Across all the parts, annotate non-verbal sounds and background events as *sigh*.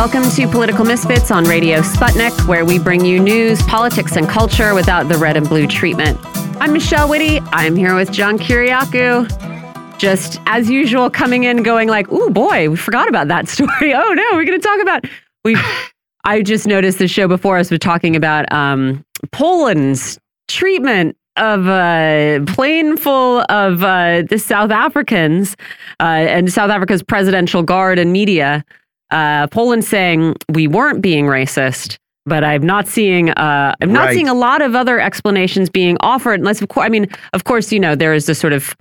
Welcome to Political Misfits on Radio Sputnik, where we bring you news, politics, and culture without the red and blue treatment. I'm Michelle Witte. I'm here with John Kiriakou. Just as usual, coming in going like, "Ooh, boy, we forgot about that *laughs* story. Oh no, we're going to talk about." We, I just noticed the show before us was talking about um, Poland's treatment of a plane full of uh, the South Africans uh, and South Africa's presidential guard and media. Uh, Poland saying we weren't being racist, but I'm not seeing. Uh, I'm not Right. seeing a lot of other explanations being offered. Unless, of course, I mean, of course, you know, there is this sort of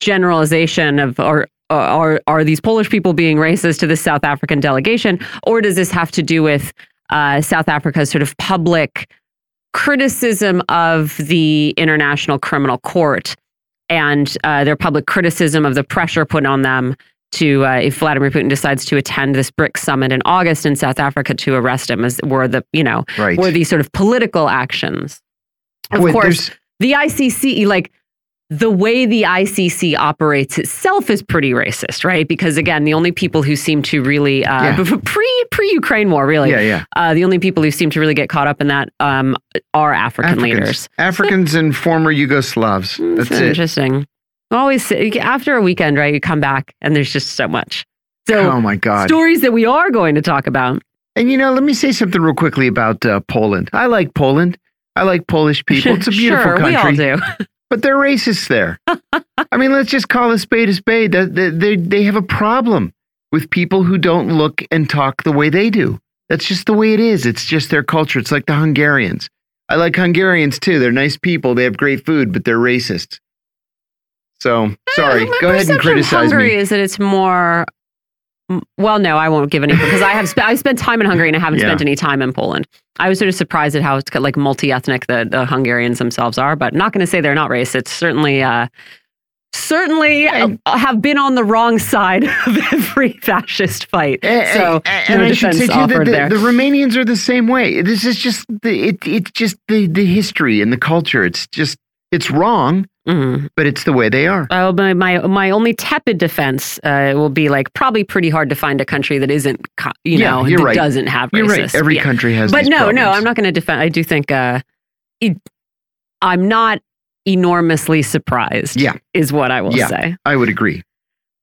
generalization of or. Are are these Polish people being racist to the South African delegation, or does this have to do with uh, South Africa's sort of public criticism of the International Criminal Court and uh, their public criticism of the pressure put on them to, uh, if Vladimir Putin decides to attend this BRICS summit in August in South Africa, to arrest him, as were the, you know, Right. were these sort of political actions. Of Wait, course, the ICC, like the way the ICC operates itself is pretty racist, right? Because again, the only people who seem to really uh, Yeah. *laughs* pre pre Ukraine war, really, Yeah, yeah. uh, the only people who seem to really get caught up in that um, are African Africans. leaders. Africans and former Yugoslavs. *laughs* That's It's it. interesting. Always after a weekend, right? You come back and there's just so much. So oh my God. stories that we are going to talk about. And you know, let me say something real quickly about uh, Poland. I like Poland. I like Polish people. It's a *laughs* beautiful sure, country. we all do. *laughs* But they're racist there. *laughs* I mean, let's just call a spade a spade. They, they they have a problem with people who don't look and talk the way they do. That's just the way it is. It's just their culture. It's like the Hungarians. I like Hungarians too. They're nice people. They have great food, but they're racist. So sorry. Go ahead and criticize Hungary me. is that it's more. Well, no, I won't give any because I have sp- I spent time in Hungary and I haven't Yeah. spent any time in Poland. I was sort of surprised at how like multi ethnic the, the Hungarians themselves are, but not going to say they're not racist. Certainly, uh, certainly have been on the wrong side *laughs* of every fascist fight. And, so and, and no I should defense say too that offered the, there. the Romanians are the same way. This is just the it, it's just the the history and the culture. It's just it's wrong, Mhm. but it's the way they are. Uh, my, my my only tepid defense uh, will be like probably pretty hard to find a country that isn't co- you Yeah, know that right. doesn't have You're right. Every Yeah. country has. but no, no. I'm not going to defend. I do think uh, it, I'm not enormously surprised. Yeah. is what I will Yeah. say. I would agree.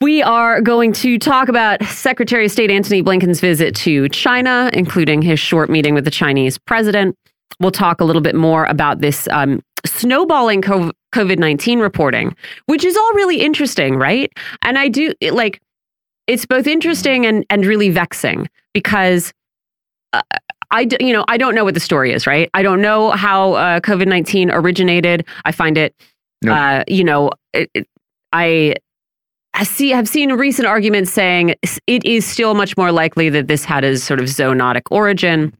We are going to talk about Secretary of State Antony Blinken's visit to China, including his short meeting with the Chinese president. We'll talk a little bit more about this um, snowballing COVID 19 reporting, which is all really interesting, right? And I do it, like it's both interesting and, and really vexing because. Uh, I, you know, I don't know what the story is, right? I don't know how uh, COVID nineteen originated. I find it, Nope. uh, you know, it, it- I I see have seen recent arguments saying it is still much more likely that this had a sort of zoonotic origin.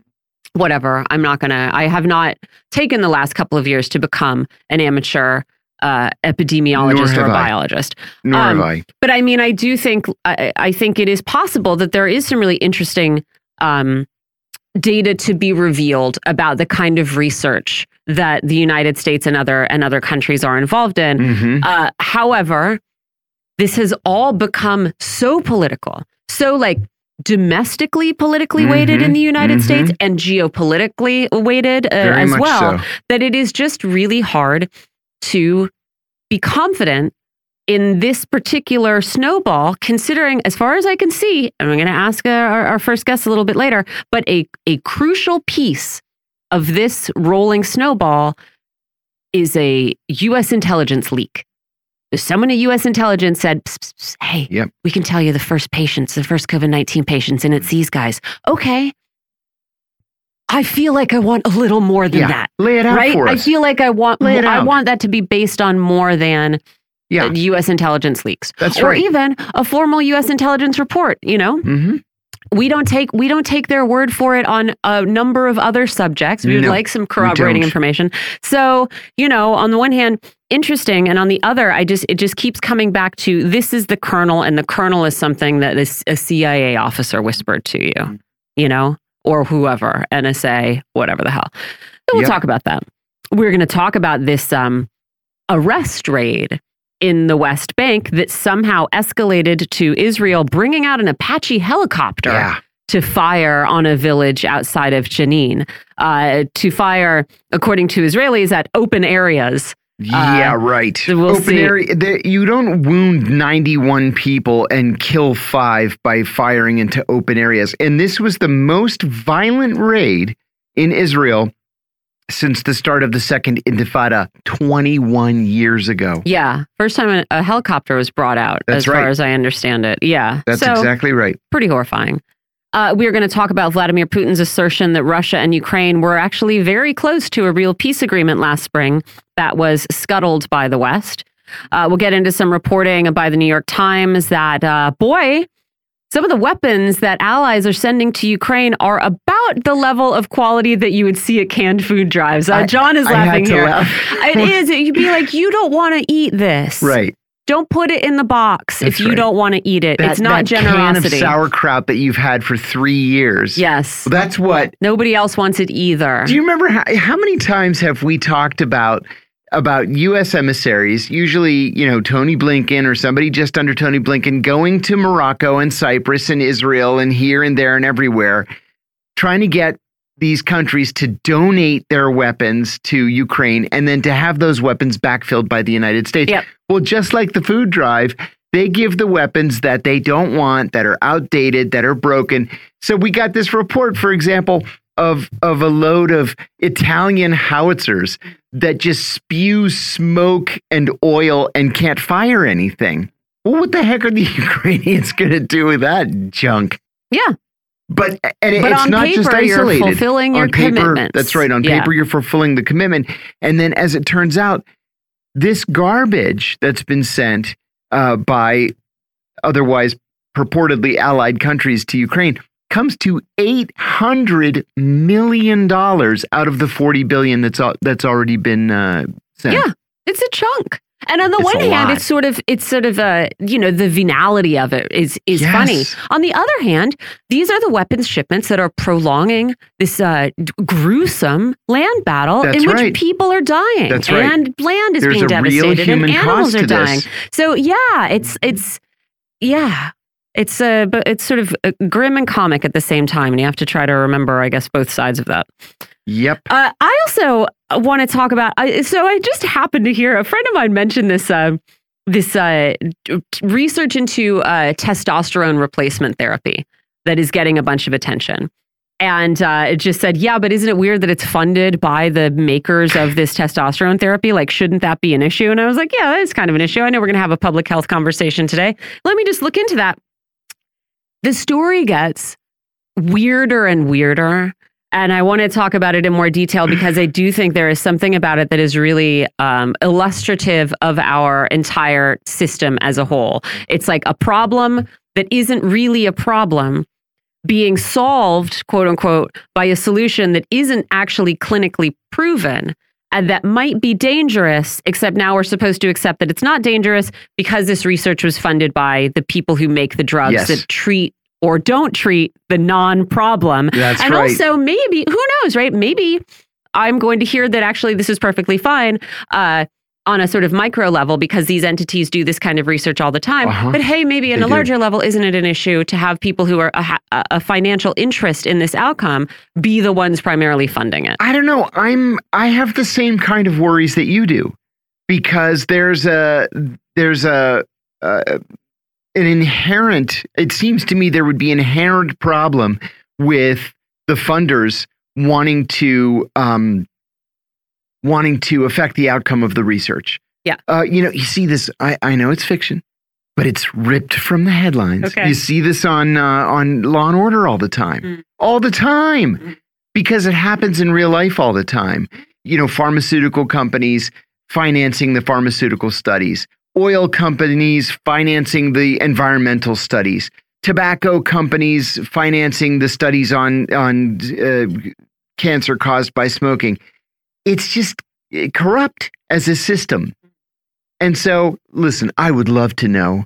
Whatever. I'm not gonna. I have not taken the last couple of years to become an amateur uh, epidemiologist or have a I. biologist. Nor Um, have I. But I mean, I do think I, I think it is possible that there is some really interesting um, data to be revealed about the kind of research that the United States and other and other countries are involved in. hmm Uh, however, this has all become so political, so like domestically politically weighted in Mhm, the United mhm. States and geopolitically weighted uh, as well so. that it is just really hard to be confident in this particular snowball, considering, as far as I can see, and I'm going to ask uh, our, our first guest a little bit later, but a, a crucial piece of this rolling snowball is a U.S. intelligence leak. Someone at U.S. intelligence said, "Psst, psst, psst, hey, Yep. we can tell you the first patients, the first COVID 19 patients, and it's these guys. Okay. I feel like I want a little more than Yeah. that Lay it out right? for I feel like I want Lay it I out. want that to be based on more than yeah. U.S. intelligence leaks, That's or right. even a formal U.S. intelligence report. You know, hmm we don't take we don't take their word for it on a number of other subjects. We would No, like some corroborating information. So you know, on the one hand, interesting, and on the other, I just it just keeps coming back to this is the kernel, and the kernel is something that this, a CIA officer whispered to you. Mm. You know, or whoever, NSA, whatever the hell. So we'll Yep. talk about that. We're going to talk about this um, arrest raid in the West Bank that somehow escalated to Israel bringing out an Apache helicopter Yeah. to fire on a village outside of Jenin, uh, to fire, according to Israelis, at open areas. Yeah, right. we'll Open see. area. The, you don't wound 91 people and kill five by firing into open areas. And this was the most violent raid in Israel since the start of the Second Intifada 21 years ago. Yeah, first time a, a helicopter was brought out, That's as far right. as I understand it. Yeah, That's so exactly right. pretty horrifying. Uh, we are going to talk about Vladimir Putin's assertion that Russia and Ukraine were actually very close to a real peace agreement last spring that was scuttled by the West. Uh, we'll get into some reporting by the New York Times that, uh, boy, some of the weapons that allies are sending to Ukraine are about the level of quality that you would see at canned food drives. Uh, John is I laughing to here. laugh. It is. You'd be like, you don't want to eat this. Right. Don't put it in the box That's if you right. don't want to eat it. That, it's not that can of generosity. sauerkraut that you've had for three years. yes. That's what Nobody else wants it either. Do you remember how, how many times have we talked about about U.S. emissaries, usually you know Tony Blinken or somebody just under Tony Blinken, going to Morocco and Cyprus and Israel and here and there and everywhere, trying to get these countries to donate their weapons to Ukraine and then to have those weapons backfilled by the United States. Yep. Well, just like the food drive, they give the weapons that they don't want, that are outdated, that are broken. So we got this report, for example, of of a load of Italian howitzers that just spew smoke and oil and can't fire anything. Well, what the heck are the *laughs* Ukrainians going to do with that junk? Yeah. But and But it's on not paper, just you're isolated. fulfilling your on paper, commitments. That's right. On Yeah. paper, you're fulfilling the commitment. And then, as it turns out, this garbage that's been sent uh, by otherwise purportedly allied countries to Ukraine comes to eight hundred million dollars out of the forty billion that's that's already been uh, sent. Yeah. It's a chunk. And on the It's one hand, lot. it's sort of it's sort of uh, you know the venality of it is is Yes. funny. On the other hand, these are the weapons shipments that are prolonging this uh, gruesome land battle That's in which right. people are dying That's right. and land is There's being devastated and animals are dying. this. So yeah, it's it's yeah. It's uh, but it's sort of uh, grim and comic at the same time, and you have to try to remember, I guess, both sides of that. Yep. Uh, I also want to talk about. So I just happened to hear a friend of mine mention this. Uh, this uh, research into uh, testosterone replacement therapy that is getting a bunch of attention. And uh, it just said, yeah, but isn't it weird that it's funded by the makers of this testosterone therapy? Like, shouldn't that be an issue? And I was like, yeah, that is kind of an issue. I know we're going to have a public health conversation today. Let me just look into that. The story gets weirder and weirder. And I want to talk about it in more detail because I do think there is something about it that is really um, illustrative of our entire system as a whole. It's like a problem that isn't really a problem being solved, quote unquote, by a solution that isn't actually clinically proven that might be dangerous, except now we're supposed to accept that it's not dangerous because this research was funded by the people who make the drugs Yes. that treat or don't treat the non problem. That's and right. also, maybe, who knows, right? Maybe I'm going to hear that actually this is perfectly fine. Uh, on a sort of micro level, because these entities do this kind of research all the time. Uh-huh. But hey, maybe on They a do. larger level, isn't it an issue to have people who are a, a financial interest in this outcome be the ones primarily funding it? I don't know. I'm I have the same kind of worries that you do because there's a there's a, uh an inherent it seems to me there would be an inherent problem with the funders wanting to um wanting to affect the outcome of the research. Yeah. Uh you know, you see this I I know it's fiction but it's ripped from the headlines. Okay. You see this on uh, on Law and Order all the time. Mm. All the time Mm. because it happens in real life all the time. You know, pharmaceutical companies financing the pharmaceutical studies, oil companies financing the environmental studies, tobacco companies financing the studies on on uh, cancer caused by smoking. It's just uh, corrupt as a system. And so, listen, I would love to know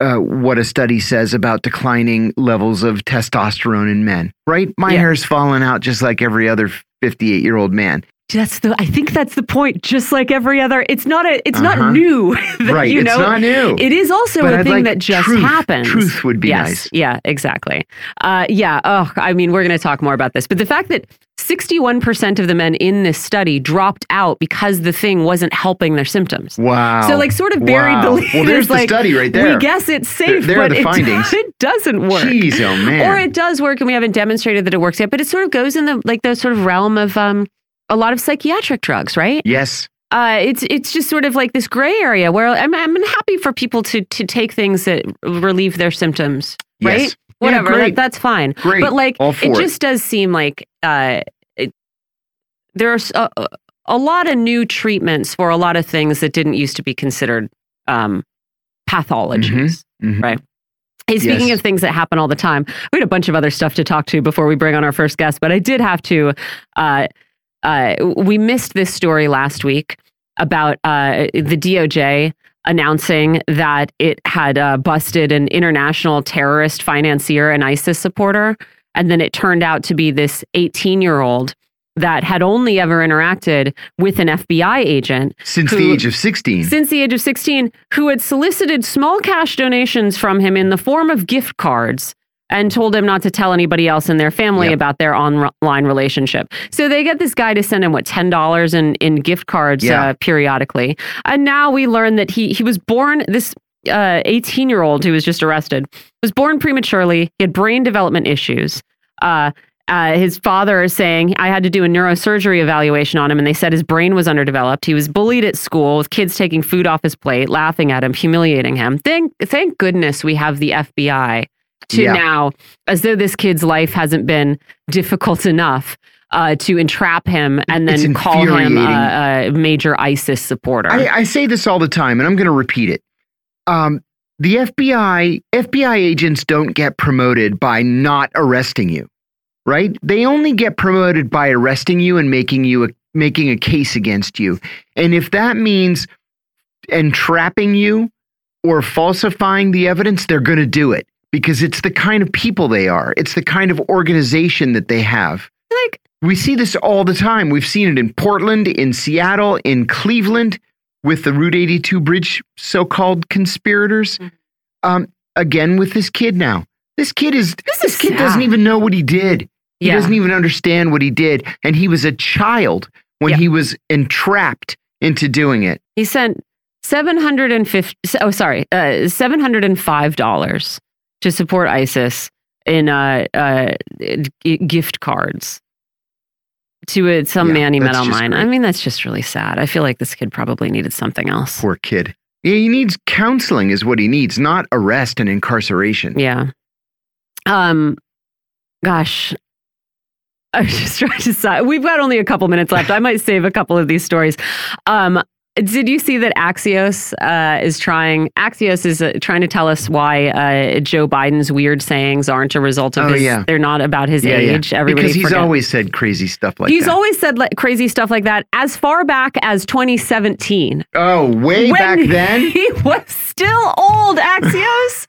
uh, what a study says about declining levels of testosterone in men, right? My Yeah. hair's falling out just like every other 58 year old man. That's the. I think that's the point. Just like every other, it's not a. It's Uh-huh. not new. that, *laughs* right. You it's not new. It is also But a I'd thing like that just truth. happens. Truth would be yes. nice. Yeah. Exactly. Uh, yeah. Oh, I mean, we're going to talk more about this, but the fact that 61% of the men in this study dropped out because the thing wasn't helping their symptoms. Wow. So, like, sort of buried Wow. the lead. Well, there's the like, study right there. We guess it's safe, There are but the it, findings. it doesn't work. Jeez, oh man. Or it does work, and we haven't demonstrated that it works yet. But it sort of goes in the like the sort of realm of um, a lot of psychiatric drugs, right? yes. Uh, it's it's just sort of like this gray area where I'm I'm happy for people to to take things that relieve their symptoms, right? Yes. Yeah, Whatever, that, that's fine. Great. But like, it just does seem like uh, it, there's a, a lot of new treatments for a lot of things that didn't used to be considered um, pathologies. Mhm. Right. Hey, speaking Yes. of things that happen all the time, we had a bunch of other stuff to talk to before we bring on our first guest, but I did have to. Uh, uh, we missed this story last week about uh, the DOJ announcing that it had uh, busted an international terrorist financier and ISIS supporter. And then it turned out to be this 18 year old that had only ever interacted with an FBI agent Since the age of 16. since the age of 16 who had solicited small cash donations from him in the form of gift cards and told him not to tell anybody else in their family Yep. about their online relationship. So they get this guy to send him what $10 in in gift cards Yeah. uh, periodically. And now we learn that he he was born this 18 year old who was just arrested was born prematurely. He had brain development issues. Uh, uh, his father is saying I had to do a neurosurgery evaluation on him, and they said his brain was underdeveloped. He was bullied at school with kids taking food off his plate, laughing at him, humiliating him. Thank, thank goodness we have the FBI to Yeah. now, as though this kid's life hasn't been difficult enough. Uh, to entrap him and then call him a, a major ISIS supporter. I, I say this all the time, and I'm going to repeat it. Um, the FBI FBI agents don't get promoted by not arresting you, right? They only get promoted by arresting you and making you a, making a case against you. And if that means entrapping you or falsifying the evidence, they're going to do it because it's the kind of people they are, it's the kind of organization that they have. Like, we see this all the time. We've seen it in Portland, in Seattle, in Cleveland with the Route 82 bridge so called conspirators. Mm-hmm. Um, again, with this kid now. This kid is this, this is kid sad. doesn't even know what he did. He yeah. doesn't even understand what he did. And he was a child when he was entrapped into doing it. He sent 750 oh sorry, uh, $705 to support ISIS in uh, uh, gift cards to uh, some Yeah, man he met online. I mean, that's just really sad. I feel like this kid probably needed something else. Poor kid. Yeah, he needs counseling, is what he needs, not arrest and incarceration. Yeah. Um. Gosh. I was just *laughs* trying to decide. We've got only a couple minutes left. I might save a couple of these stories. Um, did you see that Axios uh, is trying? Axios is uh, trying to tell us why uh, Joe Biden's weird sayings aren't a result of Oh, his. yeah. They're not about his Yeah, yeah. age. Everybody because he's forget- always said crazy stuff like that. he's that. always said like, crazy stuff like that as far back as 2017. oh, way back then? *laughs* he was still old axios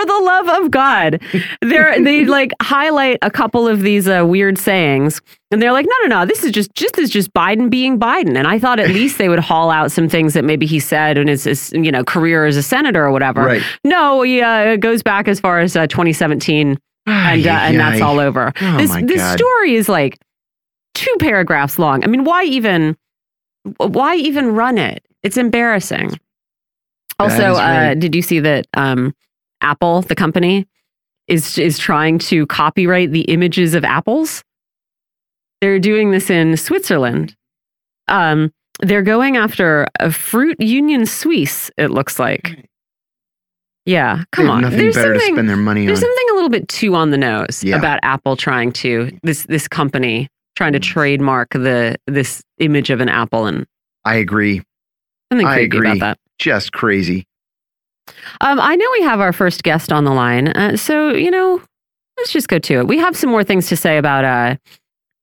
for the love of god. They're they *laughs* like highlight a couple of these uh, weird sayings and they're like no no no this is just just is just biden being biden. And i thought at *laughs* least they would haul out some things that maybe he said in his, his you know career as a senator or whatever. Right. no he uh, it goes back as far as uh, 2017 *sighs* and uh, and that's all over. Oh, this this story is like two paragraphs long. I mean why even why even run it? It's embarrassing. Also uh, did you see that um, apple the company is is trying to copyright the images of apples they're doing this in switzerland um, they're going after a fruit union suisse it looks like yeah come on nothing there's better to something spend their money on. there's something a little bit too on the nose Yeah. about Apple trying to this this company trying to Mm. trademark the this image of an apple and I agree. something I agree. about that. Just crazy. Um, I know we have our first guest on the line, uh, so you know, let's just go to it. We have some more things to say about uh,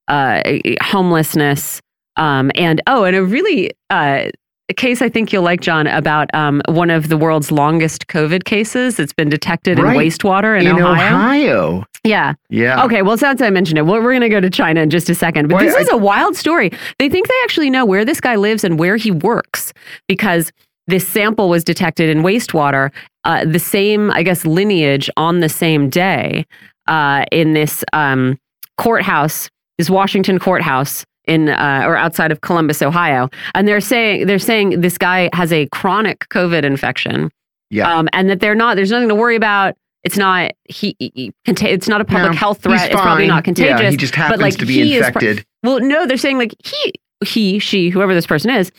uh, homelessness, um, and oh, and a really uh, case I think you'll like, John, about um, one of the world's longest COVID cases. It's been detected Right. in wastewater in, in Ohio. Ohio. Yeah. Yeah. Okay. Well, since I mentioned it, well, we're going to go to China in just a second. But this I- is a wild story. They think they actually know where this guy lives and where he works because this sample was detected in wastewater, uh, the same, I guess, lineage on the same day uh, in this um, courthouse, this Washington courthouse in uh, or outside of Columbus, Ohio. And they're saying they're saying this guy has a chronic COVID infection Yeah. um, and that they're not. There's nothing to worry about. It's not he. he it's not a public No, health threat. It's probably not contagious. Yeah, he just happens like, to be he is pro- infected. well, no, they're saying like he, he, she, whoever this person is,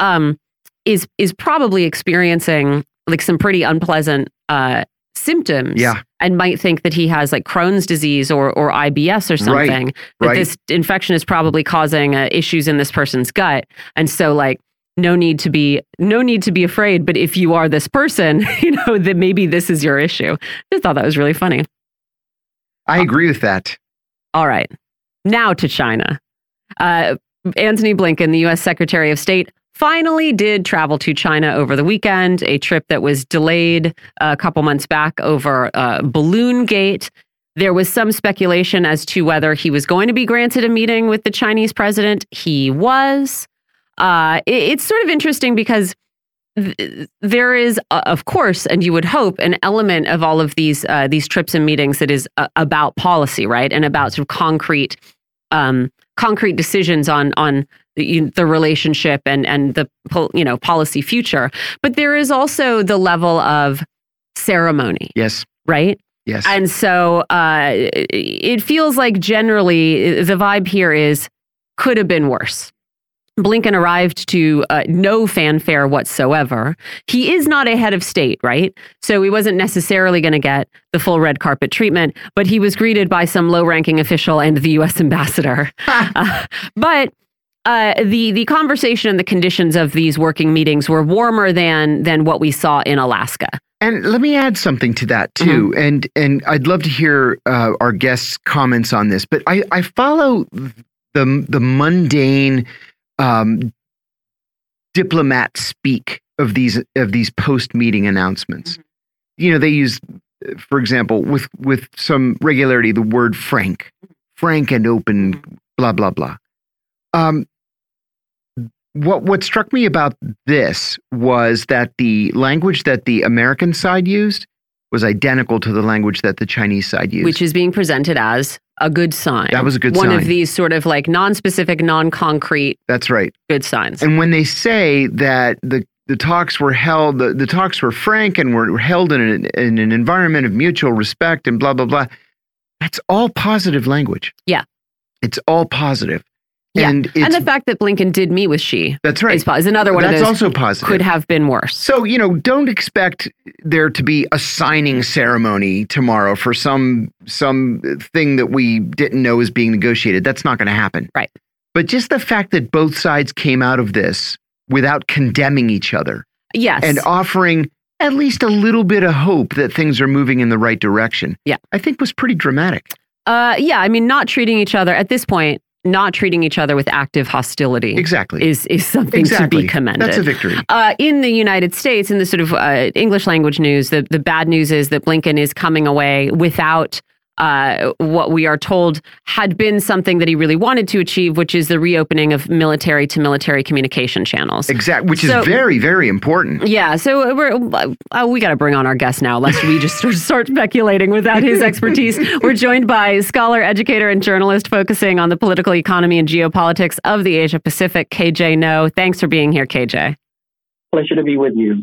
um, is is probably experiencing like some pretty unpleasant uh symptoms. Yeah. and might think that he has like Crohn's disease or or IBS or Right, something. That right. this infection is probably causing uh, issues in this person's gut, and so like. No need to be no need to be afraid, but if you are this person, *laughs* you know that maybe this is your issue. I just thought that was really funny. I agree with that. All right. Now to China. Uh, Antony Blinken, the U.S. Secretary of State, finally did travel to China over the weekend, a trip that was delayed a couple months back over uh, Balloon Gate. There was some speculation as to whether he was going to be granted a meeting with the Chinese president. He was. Uh, it- it's sort of interesting because th- there is, uh, of course, and you would hope, an element of all of these uh, these trips and meetings that is uh, about policy, right, and about sort of concrete, um, concrete decisions on on the, relationship and and the you know policy future. But there is also the level of ceremony, Yes. right? Yes. And so uh, it feels like generally the vibe here is could have been worse. Blinken arrived to uh, no fanfare whatsoever. He is not a head of state, right? So he wasn't necessarily going to get the full red carpet treatment, but he was greeted by some low ranking official and the U.S. *laughs* ambassador. *laughs* Uh, but uh, the the conversation and the conditions of these working meetings were warmer than than what we saw in Alaska. And let me add something to that too, Mm-hmm. and and I'd love to hear uh, our guests' comments on this. But I I follow the the mundane um, diplomat speak of these of these post meeting announcements. Mm-hmm. You know, they use, for example, with with some regularity, the word frank, frank and open, Mm-hmm. blah blah blah. Um, what what struck me about this was that the language that the American side used was identical to the language that the Chinese side used. which is being presented as a good sign. That was a good One sign. of these sort of like non-specific, non-concrete That's right. good signs. And when they say that the the talks were held, the, the talks were frank and were held in an, in an environment of mutual respect and blah blah blah. That's all positive language. Yeah. it's all positive. Yeah. and it's and the fact that Blinken did meet with Xi that's right. is, is another one that's of those also positive. could have been worse. So, you know, don't expect there to be a signing ceremony tomorrow for some some thing that we didn't know is being negotiated. That's not going to happen. Right. But just the fact that both sides came out of this without condemning each other Yes. and offering at least a little bit of hope that things are moving in the right direction. Yeah. I think was pretty dramatic. uh, yeah, I mean, not treating each other at this point, not treating each other with active hostility Exactly. is is something exactly. to be commended. That's a victory. Uh, in the United States, in the sort of uh, English language news, the, the bad news is that Blinken is coming away without uh, what we are told had been something that he really wanted to achieve, which is the reopening of military to military communication channels. Exactly, which So- is very very important. Yeah, so we're uh, we got to bring on our guest now, lest we just sort of start speculating without his expertise. *laughs* We're joined by scholar, educator, and journalist focusing on the political economy and geopolitics of the Asia Pacific, KJ Noh. Thanks for being here, KJ. Pleasure to be with you.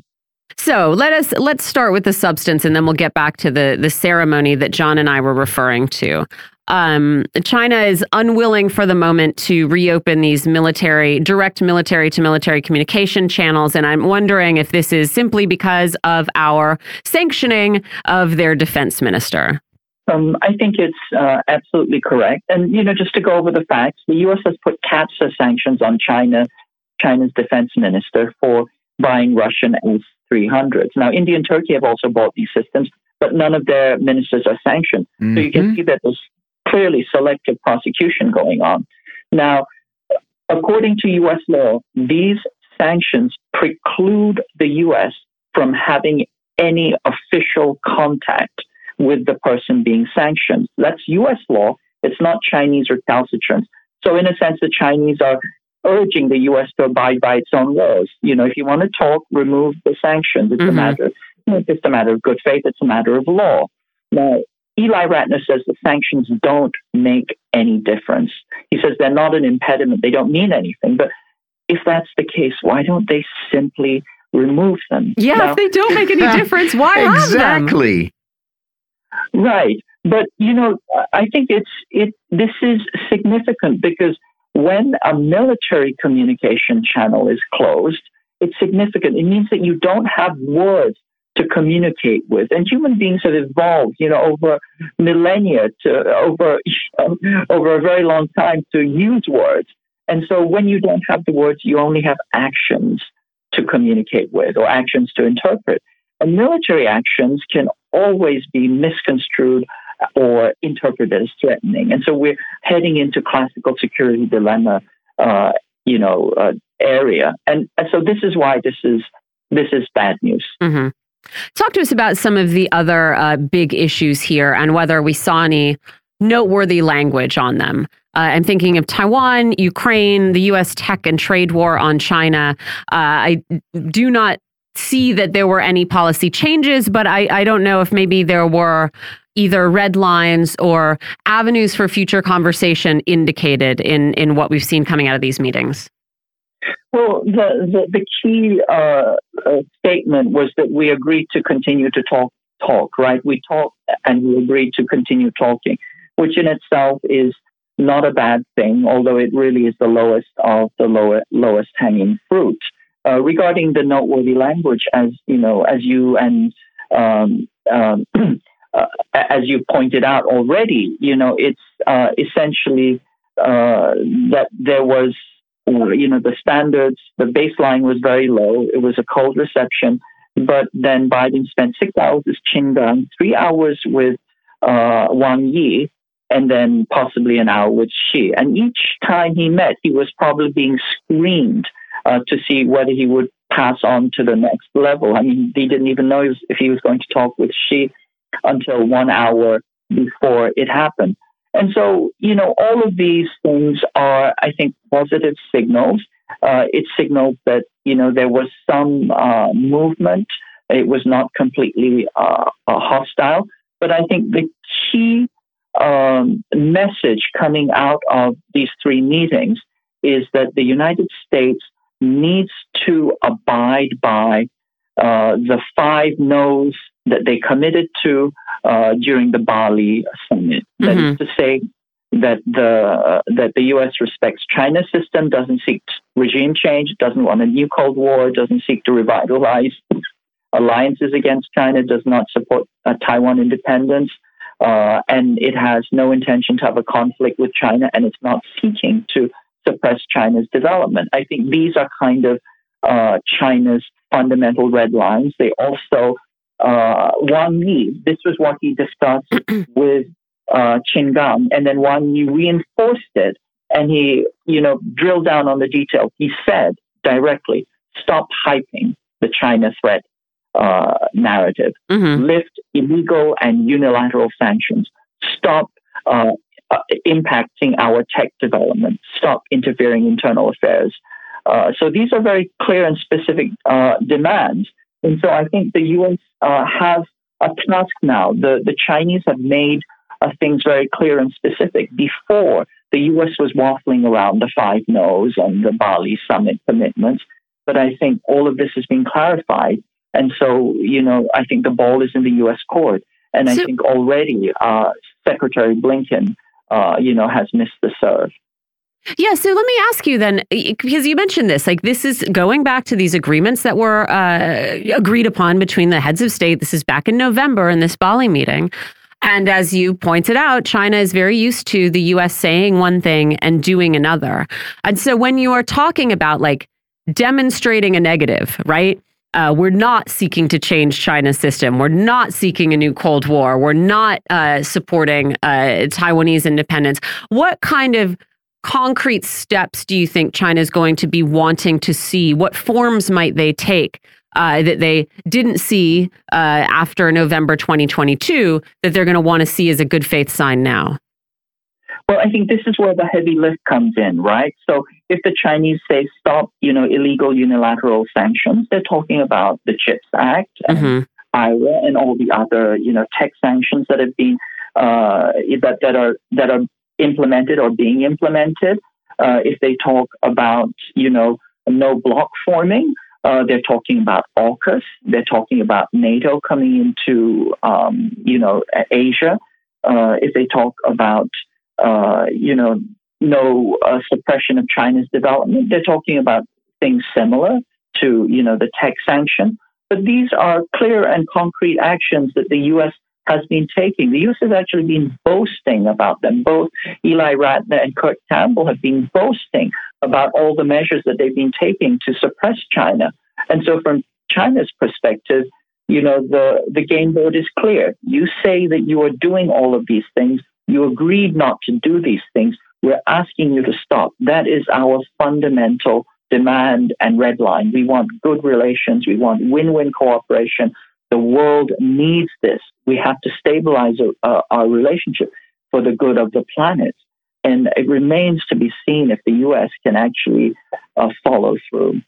So let us let's start with the substance, and then we'll get back to the the ceremony that John and I were referring to. Um, China is unwilling for the moment to reopen these military, direct military to military communication channels, and I'm wondering if this is simply because of our sanctioning of their defense minister. Um, I think it's uh, absolutely correct. And, you know, just to go over the facts, the U.S. has put CAATSA sanctions on China, China's defense minister, for buying Russian S-300s. Now, India and Turkey have also bought these systems, but none of their ministers are sanctioned. So you can mm-hmm. see that there's clearly selective prosecution going on. Now, according to U.S. law, these sanctions preclude the U.S. from having any official contact with the person being sanctioned. That's U.S. law. It's not Chinese recalcitrance. So, in a sense, the Chinese are urging the U.S. to abide by its own laws. You know, if you want to talk, remove the sanctions. It's mm-hmm. a matter. It's just a matter of good faith. It's a matter of law. Now, Ely Ratner says the sanctions don't make any difference. He says they're not an impediment. They don't mean anything. But if that's the case, why don't they simply remove them? Yeah, now, if they don't make any *laughs* difference, why exactly? Right. But you know, I think it's it. This is significant because when a military communication channel is closed, it's significant. It means that you don't have words to communicate with. And human beings have evolved, you know, over millennia to over *laughs* over a very long time to use words. And so when you don't have the words, you only have actions to communicate with or actions to interpret. And military actions can always be misconstrued or interpreted as threatening. And so we're heading into classical security dilemma, uh, you know, uh, area. And, and so this is why this is this is bad news. Mm-hmm. Talk to us about some of the other uh, big issues here and whether we saw any noteworthy language on them. Uh, I'm thinking of Taiwan, Ukraine, the U.S. tech and trade war on China. Uh, I do not see that there were any policy changes, but I, I don't know if maybe there were either red lines or avenues for future conversation indicated in, in what we've seen coming out of these meetings. Well, the, the, the key uh, uh, statement was that we agreed to continue to talk, talk, right? We talked and we agreed to continue talking, which in itself is not a bad thing, although it really is the lowest of the lower, lowest hanging fruit. Uh, regarding the noteworthy language, as you know, as you and um, um, *clears throat* uh, as you pointed out already, you know, it's uh, essentially uh, that there was you know, the standards, the baseline was very low. It was a cold reception. But then Biden spent six hours with Qin Gang, three hours with uh, Wang Yi, and then possibly an hour with Xi. And each time he met, he was probably being screened uh, to see whether he would pass on to the next level. I mean, he didn't even know if he was going to talk with Xi until one hour before it happened. And so, you know, all of these things are, I think, positive signals. Uh, it signals that, you know, there was some uh, movement. It was not completely uh, hostile. But I think the key um, message coming out of these three meetings is that the United States needs to abide by uh, the five no's that they committed to uh, during the Bali summit. That mm-hmm. is to say that the uh, that the U.S. respects China's system, doesn't seek regime change, doesn't want a new Cold War, doesn't seek to revitalize alliances against China, does not support uh, Taiwan independence, uh, and it has no intention to have a conflict with China, and it's not seeking to suppress China's development. I think these are kind of uh, China's fundamental red lines. They also uh, Wang Yi. This was what he discussed *clears throat* with uh, Qin Gang, and then Wang Yi reinforced it, and he, you know, drilled down on the details. He said directly, "Stop hyping the China threat uh, narrative. Mm-hmm. Lift illegal and unilateral sanctions. Stop." Uh, uh, impacting our tech development, stop interfering in internal affairs. Uh, so these are very clear and specific uh, demands. And so I think the U.S. Uh, has a task now. The, the Chinese have made uh, things very clear and specific. Before, the U.S. was waffling around the five no's and the Bali summit commitments. But I think all of this has been clarified. And so, you know, I think the ball is in the U.S. court. And I think already uh, Secretary Blinken, uh, you know, has missed the serve. Yeah, so let me ask you then, because you mentioned this, like this is going back to these agreements that were uh, agreed upon between the heads of state. This is back in November in this Bali meeting. And as you pointed out, China is very used to the US saying one thing and doing another. And so when you are talking about like demonstrating a negative, right? Uh, we're not seeking to change China's system. We're not seeking a new Cold War. We're not uh, supporting uh, Taiwanese independence. What kind of concrete steps do you think China is going to be wanting to see? What forms might they take uh, that they didn't see uh, after November 2022 that they're going to want to see as a good faith sign now? Well, I think this is where the heavy lift comes in, right? So if the Chinese say stop, you know, illegal unilateral sanctions, they're talking about the CHIPS Act and mm-hmm. IRA and all the other, you know, tech sanctions that have been uh, that that are that are implemented or being implemented. Uh, if they talk about, you know, no block forming, uh, they're talking about AUKUS. They're talking about NATO coming into, um, you know, Asia. Uh, if they talk about, uh, you know, no uh, suppression of China's development, they're talking about things similar to, you know, the tech sanction. But these are clear and concrete actions that the U.S. has been taking. The U.S. has actually been boasting about them. Both Ely Ratner and Kurt Campbell have been boasting about all the measures that they've been taking to suppress China. And so, from China's perspective, you know, the, the game board is clear. You say that you are doing all of these things. You agreed not to do these things. We're asking you to stop. That is our fundamental demand and red line. We want good relations. We want win win cooperation. The world needs this. We have to stabilize uh, our relationship for the good of the planet. And it remains to be seen if the U.S. can actually uh, follow through.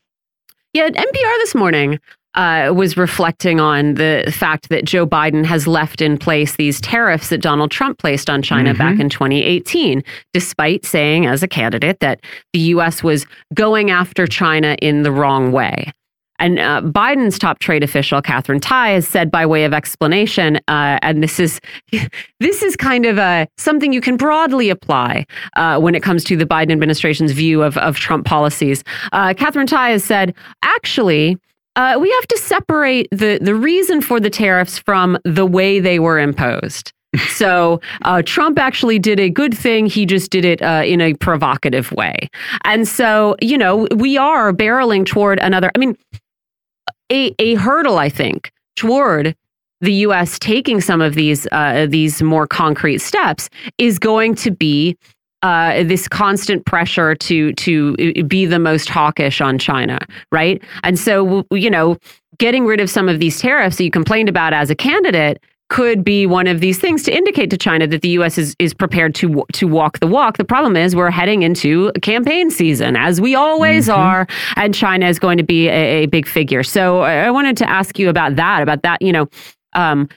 Yeah, NPR this morning uh, was reflecting on the fact that Joe Biden has left in place these tariffs that Donald Trump placed on China mm-hmm. back in 2018, despite saying as a candidate that the U.S. was going after China in the wrong way. And uh, Biden's top trade official, Katherine Tai, has said by way of explanation, uh, and this is *laughs* this is kind of a something you can broadly apply uh, when it comes to the Biden administration's view of, of Trump policies. Uh, Katherine Tai has said, actually, uh, we have to separate the the reason for the tariffs from the way they were imposed. *laughs* so uh, Trump actually did a good thing. He just did it uh, in a provocative way. And so, you know, we are barreling toward another. I mean, a, a hurdle, I think, toward the U.S. taking some of these uh, these more concrete steps is going to be uh, this constant pressure to to uh, be the most hawkish on China, right? And so, you know, getting rid of some of these tariffs that you complained about as a candidate could be one of these things to indicate to China that the U.S. is is prepared to to walk the walk. The problem is we're heading into campaign season, as we always mm-hmm. are, and China is going to be a, a, big figure. So I wanted to ask you about that, about that, you know. Um,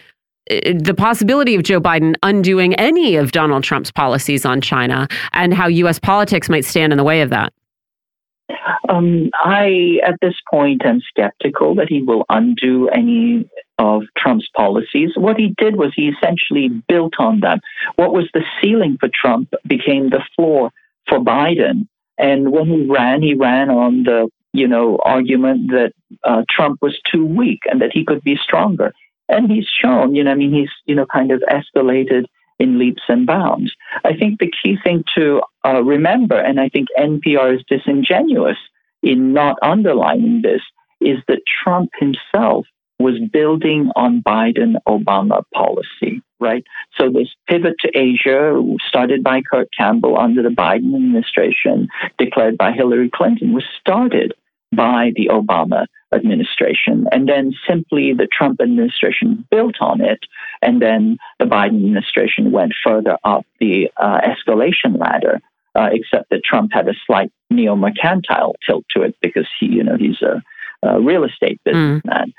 the possibility of Joe Biden undoing any of Donald Trump's policies on China and how U.S. politics might stand in the way of that. Um, I, at this point, am skeptical that he will undo any of Trump's policies. What he did was he essentially built on them. What was the ceiling for Trump became the floor for Biden. And when he ran, he ran on the you know argument that uh, Trump was too weak and that he could be stronger. And he's shown, you know, I mean, he's you know kind of escalated in leaps and bounds. I think the key thing to uh, remember, and I think NPR is disingenuous in not underlining this, is that Trump himself was building on Biden Obama policy, right? So this pivot to Asia, started by Kurt Campbell under the Biden administration, declared by Hillary Clinton, was started by the Obama administration. And then simply the Trump administration built on it. And then the Biden administration went further up the uh, escalation ladder. Uh, except that Trump had a slight neo-mercantile tilt to it because he, you know, he's a, a real estate mm. businessman.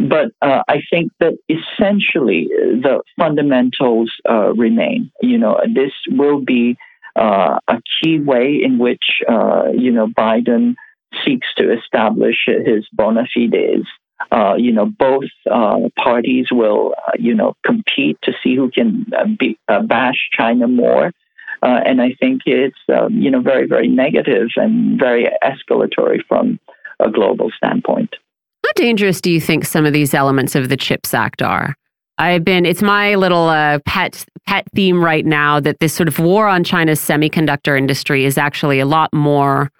Mm. But uh, I think that essentially the fundamentals uh, remain. You know, this will be uh, a key way in which, uh, you know, Biden seeks to establish his bona fides. Uh, you know, both uh, parties will, you know, compete to see who can be, bash China more. and I think it's, um, you know, very, very negative and very escalatory from a global standpoint. How dangerous do you think some of these elements of the CHIPS Act are? I've been, it's my little uh, pet pet theme right now that this sort of war on China's semiconductor industry is actually a lot more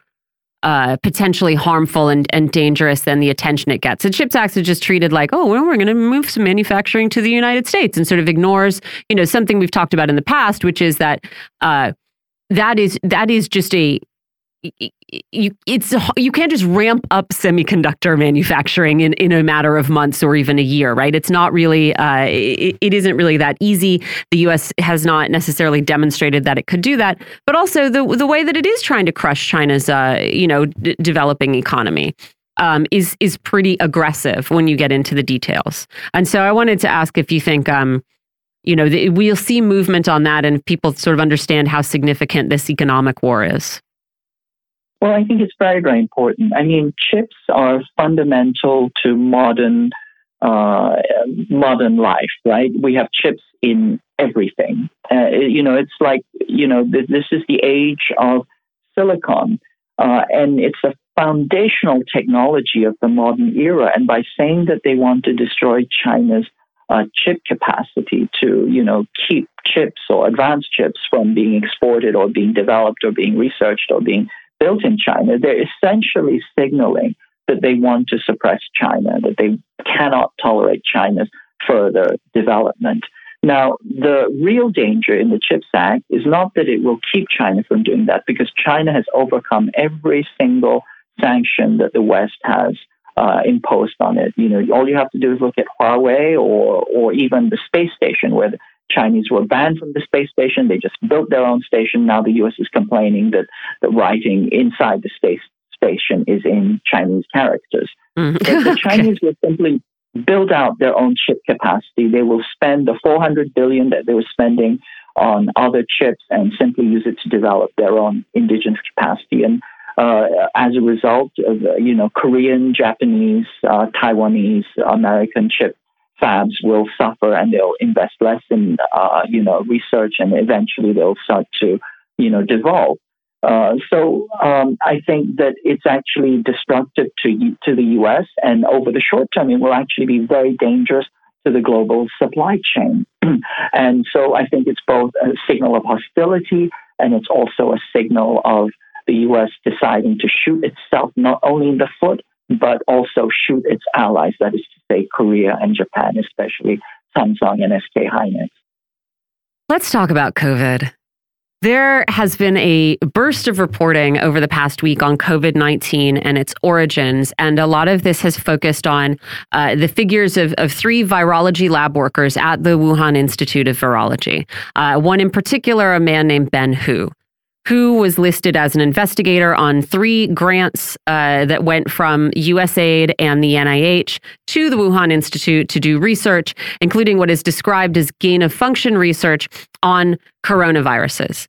uh, potentially harmful and, and dangerous than the attention it gets. The CHIPS Act is just treated like, oh, well, we're going to move some manufacturing to the United States and sort of ignores, you know, something we've talked about in the past, which is that uh, that is that is just a you it's you can't just ramp up semiconductor manufacturing in, in a matter of months or even a year right? It's not really uh, it, it isn't really that easy. The US has not necessarily demonstrated that it could do that but also the the way that it is trying to crush China's uh, you know developing economy um, is is pretty aggressive when you get into the details. And so I wanted to ask if you think um, you know the, we'll see movement on that and people sort of understand how significant this economic war is well, I think it's very, very important. I mean, chips are fundamental to modern uh, modern life, right? We have chips in everything. Uh, you know, it's like you know, th- this is the age of silicon, uh, and it's a foundational technology of the modern era. And by saying that they want to destroy China's uh, chip capacity to, you know, keep chips or advanced chips from being exported or being developed or being researched or being built in China, they're essentially signaling that they want to suppress China, that they cannot tolerate China's further development. Now, the real danger in the CHIPS Act is not that it will keep China from doing that, because China has overcome every single sanction that the West has uh, imposed on it. You know, all you have to do is look at Huawei or or even the space station, where Chinese were banned from the space station. They just built their own station. Now the U.S. is complaining that the writing inside the space station is in Chinese characters. Mm. If the *laughs* Chinese will simply build out their own chip capacity, they will spend the 400 billion that they were spending on other chips and simply use it to develop their own indigenous capacity. And uh, as a result of, you know, Korean, Japanese, uh, Taiwanese, American chip fabs will suffer and they'll invest less in, uh, you know, research and eventually they'll start to, you know, devolve. Uh, so um, I think that it's actually destructive to to the U.S. and over the short term, it will actually be very dangerous to the global supply chain. *clears throat* and so I think it's both a signal of hostility and it's also a signal of the U.S. deciding to shoot itself not only in the foot but also shoot its allies, that is to say, Korea and Japan, especially Samsung and SK Hynix. Let's talk about COVID. There has been a burst of reporting over the past week on COVID 19 and its origins. And a lot of this has focused on uh, the figures of, of three virology lab workers at the Wuhan Institute of Virology. Uh, one in particular, a man named Ben Hu who was listed as an investigator on three grants uh, that went from USAID and the NIH to the Wuhan Institute to do research, including what is described as gain of function research on coronaviruses.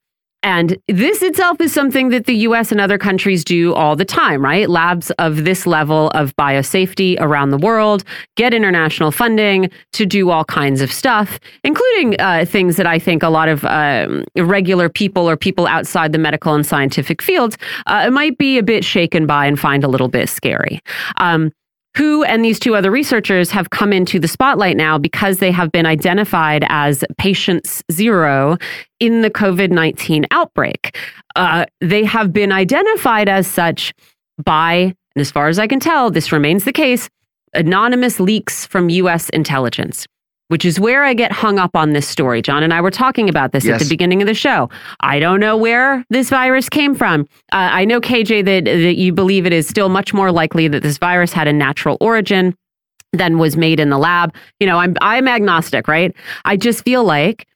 And this itself is something that the US and other countries do all the time, right? Labs of this level of biosafety around the world get international funding to do all kinds of stuff, including uh, things that I think a lot of um, regular people or people outside the medical and scientific fields uh, might be a bit shaken by and find a little bit scary. Um, Hu and these two other researchers have come into the spotlight now because they have been identified as patients zero in the COVID 19 outbreak. Uh, they have been identified as such by, and as far as I can tell, this remains the case, anonymous leaks from US intelligence which is where I get hung up on this story. John and I were talking about this yes. at the beginning of the show. I don't know where this virus came from. Uh, I know, KJ, that, that you believe it is still much more likely that this virus had a natural origin than was made in the lab. You know, I'm I'm agnostic, right? I just feel like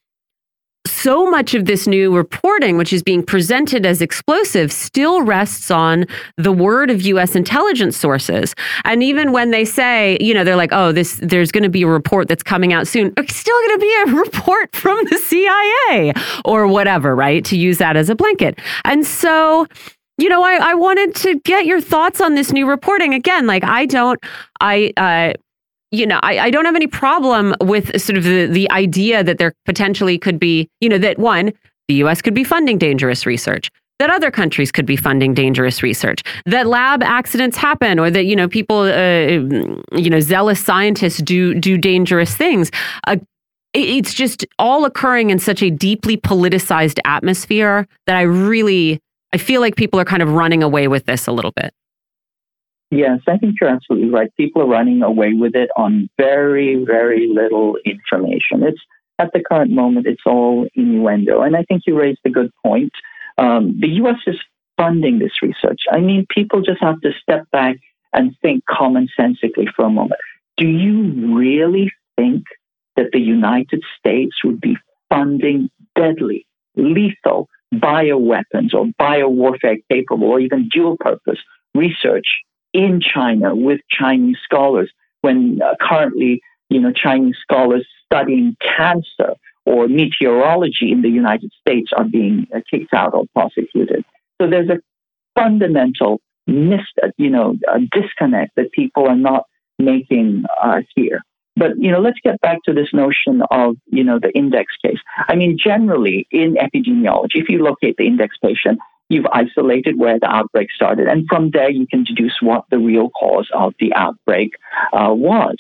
so much of this new reporting, which is being presented as explosive, still rests on the word of U.S. intelligence sources. And even when they say, you know, they're like, "Oh, this there's going to be a report that's coming out soon," it's still going to be a *laughs* report from the CIA or whatever, right? To use that as a blanket. And so you know, I, I wanted to get your thoughts on this new reporting. Again, like I don't, I, uh, you know, I, I don't have any problem with sort of the, the idea that there potentially could be, you know, that one, the US could be funding dangerous research, that other countries could be funding dangerous research, that lab accidents happen, or that, you know, people, uh, you know, zealous scientists do, do dangerous things. Uh, it's just all occurring in such a deeply politicized atmosphere that I really, I feel like people are kind of running away with this a little bit. Yes, I think you're absolutely right. People are running away with it on very, very little information. It's at the current moment, it's all innuendo. And I think you raised a good point. Um, the U.S. is funding this research. I mean, people just have to step back and think common sensically for a moment. Do you really think that the United States would be funding deadly, lethal bioweapons or biowarfare capable or even dual purpose research in China with Chinese scholars when uh, currently, you know, Chinese scholars studying cancer or meteorology in the United States are being uh, kicked out or prosecuted. So there's a fundamental uh, you know, disconnect that people are not making uh, here. But you know, let's get back to this notion of you know the index case. I mean, generally in epidemiology, if you locate the index patient, you've isolated where the outbreak started, and from there you can deduce what the real cause of the outbreak uh, was.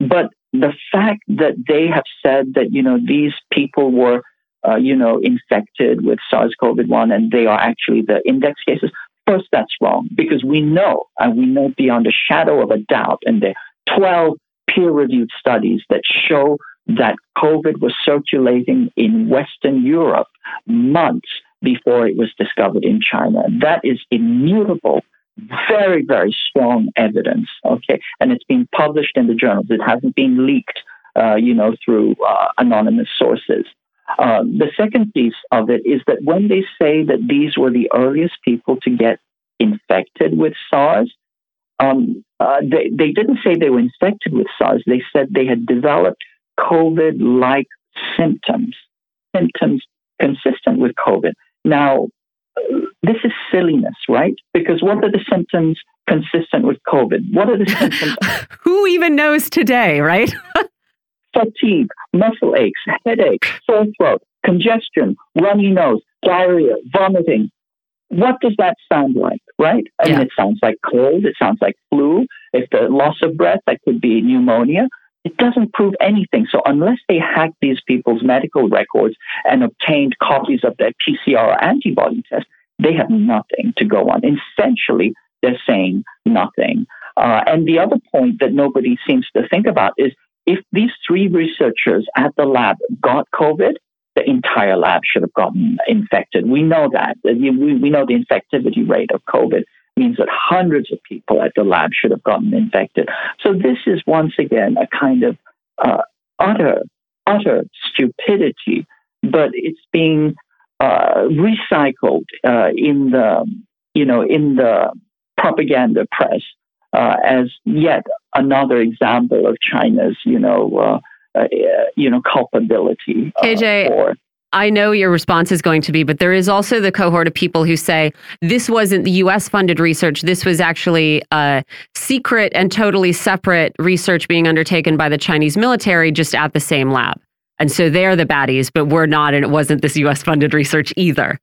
But the fact that they have said that you know these people were uh, you know infected with SARS-CoV-1 and they are actually the index cases. First, that's wrong because we know, and we know beyond a shadow of a doubt, and there are 12 peer reviewed studies that show that COVID was circulating in Western Europe months before it was discovered in China. That is immutable, very, very strong evidence. Okay. And it's been published in the journals. It hasn't been leaked, uh, you know, through uh, anonymous sources. Uh, the second piece of it is that when they say that these were the earliest people to get infected with SARS, um, uh, they, they didn't say they were infected with SARS. They said they had developed COVID like symptoms, symptoms consistent with COVID. Now, this is silliness, right? Because what are the symptoms consistent with COVID? What are the symptoms? *laughs* Who even knows today, right? *laughs* Fatigue, muscle aches, headache, sore throat, congestion, runny nose, diarrhea, vomiting, what does that sound like, right? I yeah. mean, it sounds like cold, it sounds like flu. If the loss of breath, that could be pneumonia. It doesn't prove anything. So, unless they hacked these people's medical records and obtained copies of their PCR antibody test, they have nothing to go on. Essentially, they're saying nothing. Uh, and the other point that nobody seems to think about is if these three researchers at the lab got COVID, the entire lab should have gotten infected. We know that. We, we know the infectivity rate of COVID means that hundreds of people at the lab should have gotten infected. So this is once again a kind of uh, utter, utter stupidity, but it's being uh, recycled uh, in the, you know, in the propaganda press uh, as yet another example of China's, you know, uh, uh, you know, culpability. KJ, for, I know your response is going to be, but there is also the cohort of people who say this wasn't the US funded research. This was actually a secret and totally separate research being undertaken by the Chinese military just at the same lab. And so they're the baddies, but we're not, and it wasn't this US funded research either.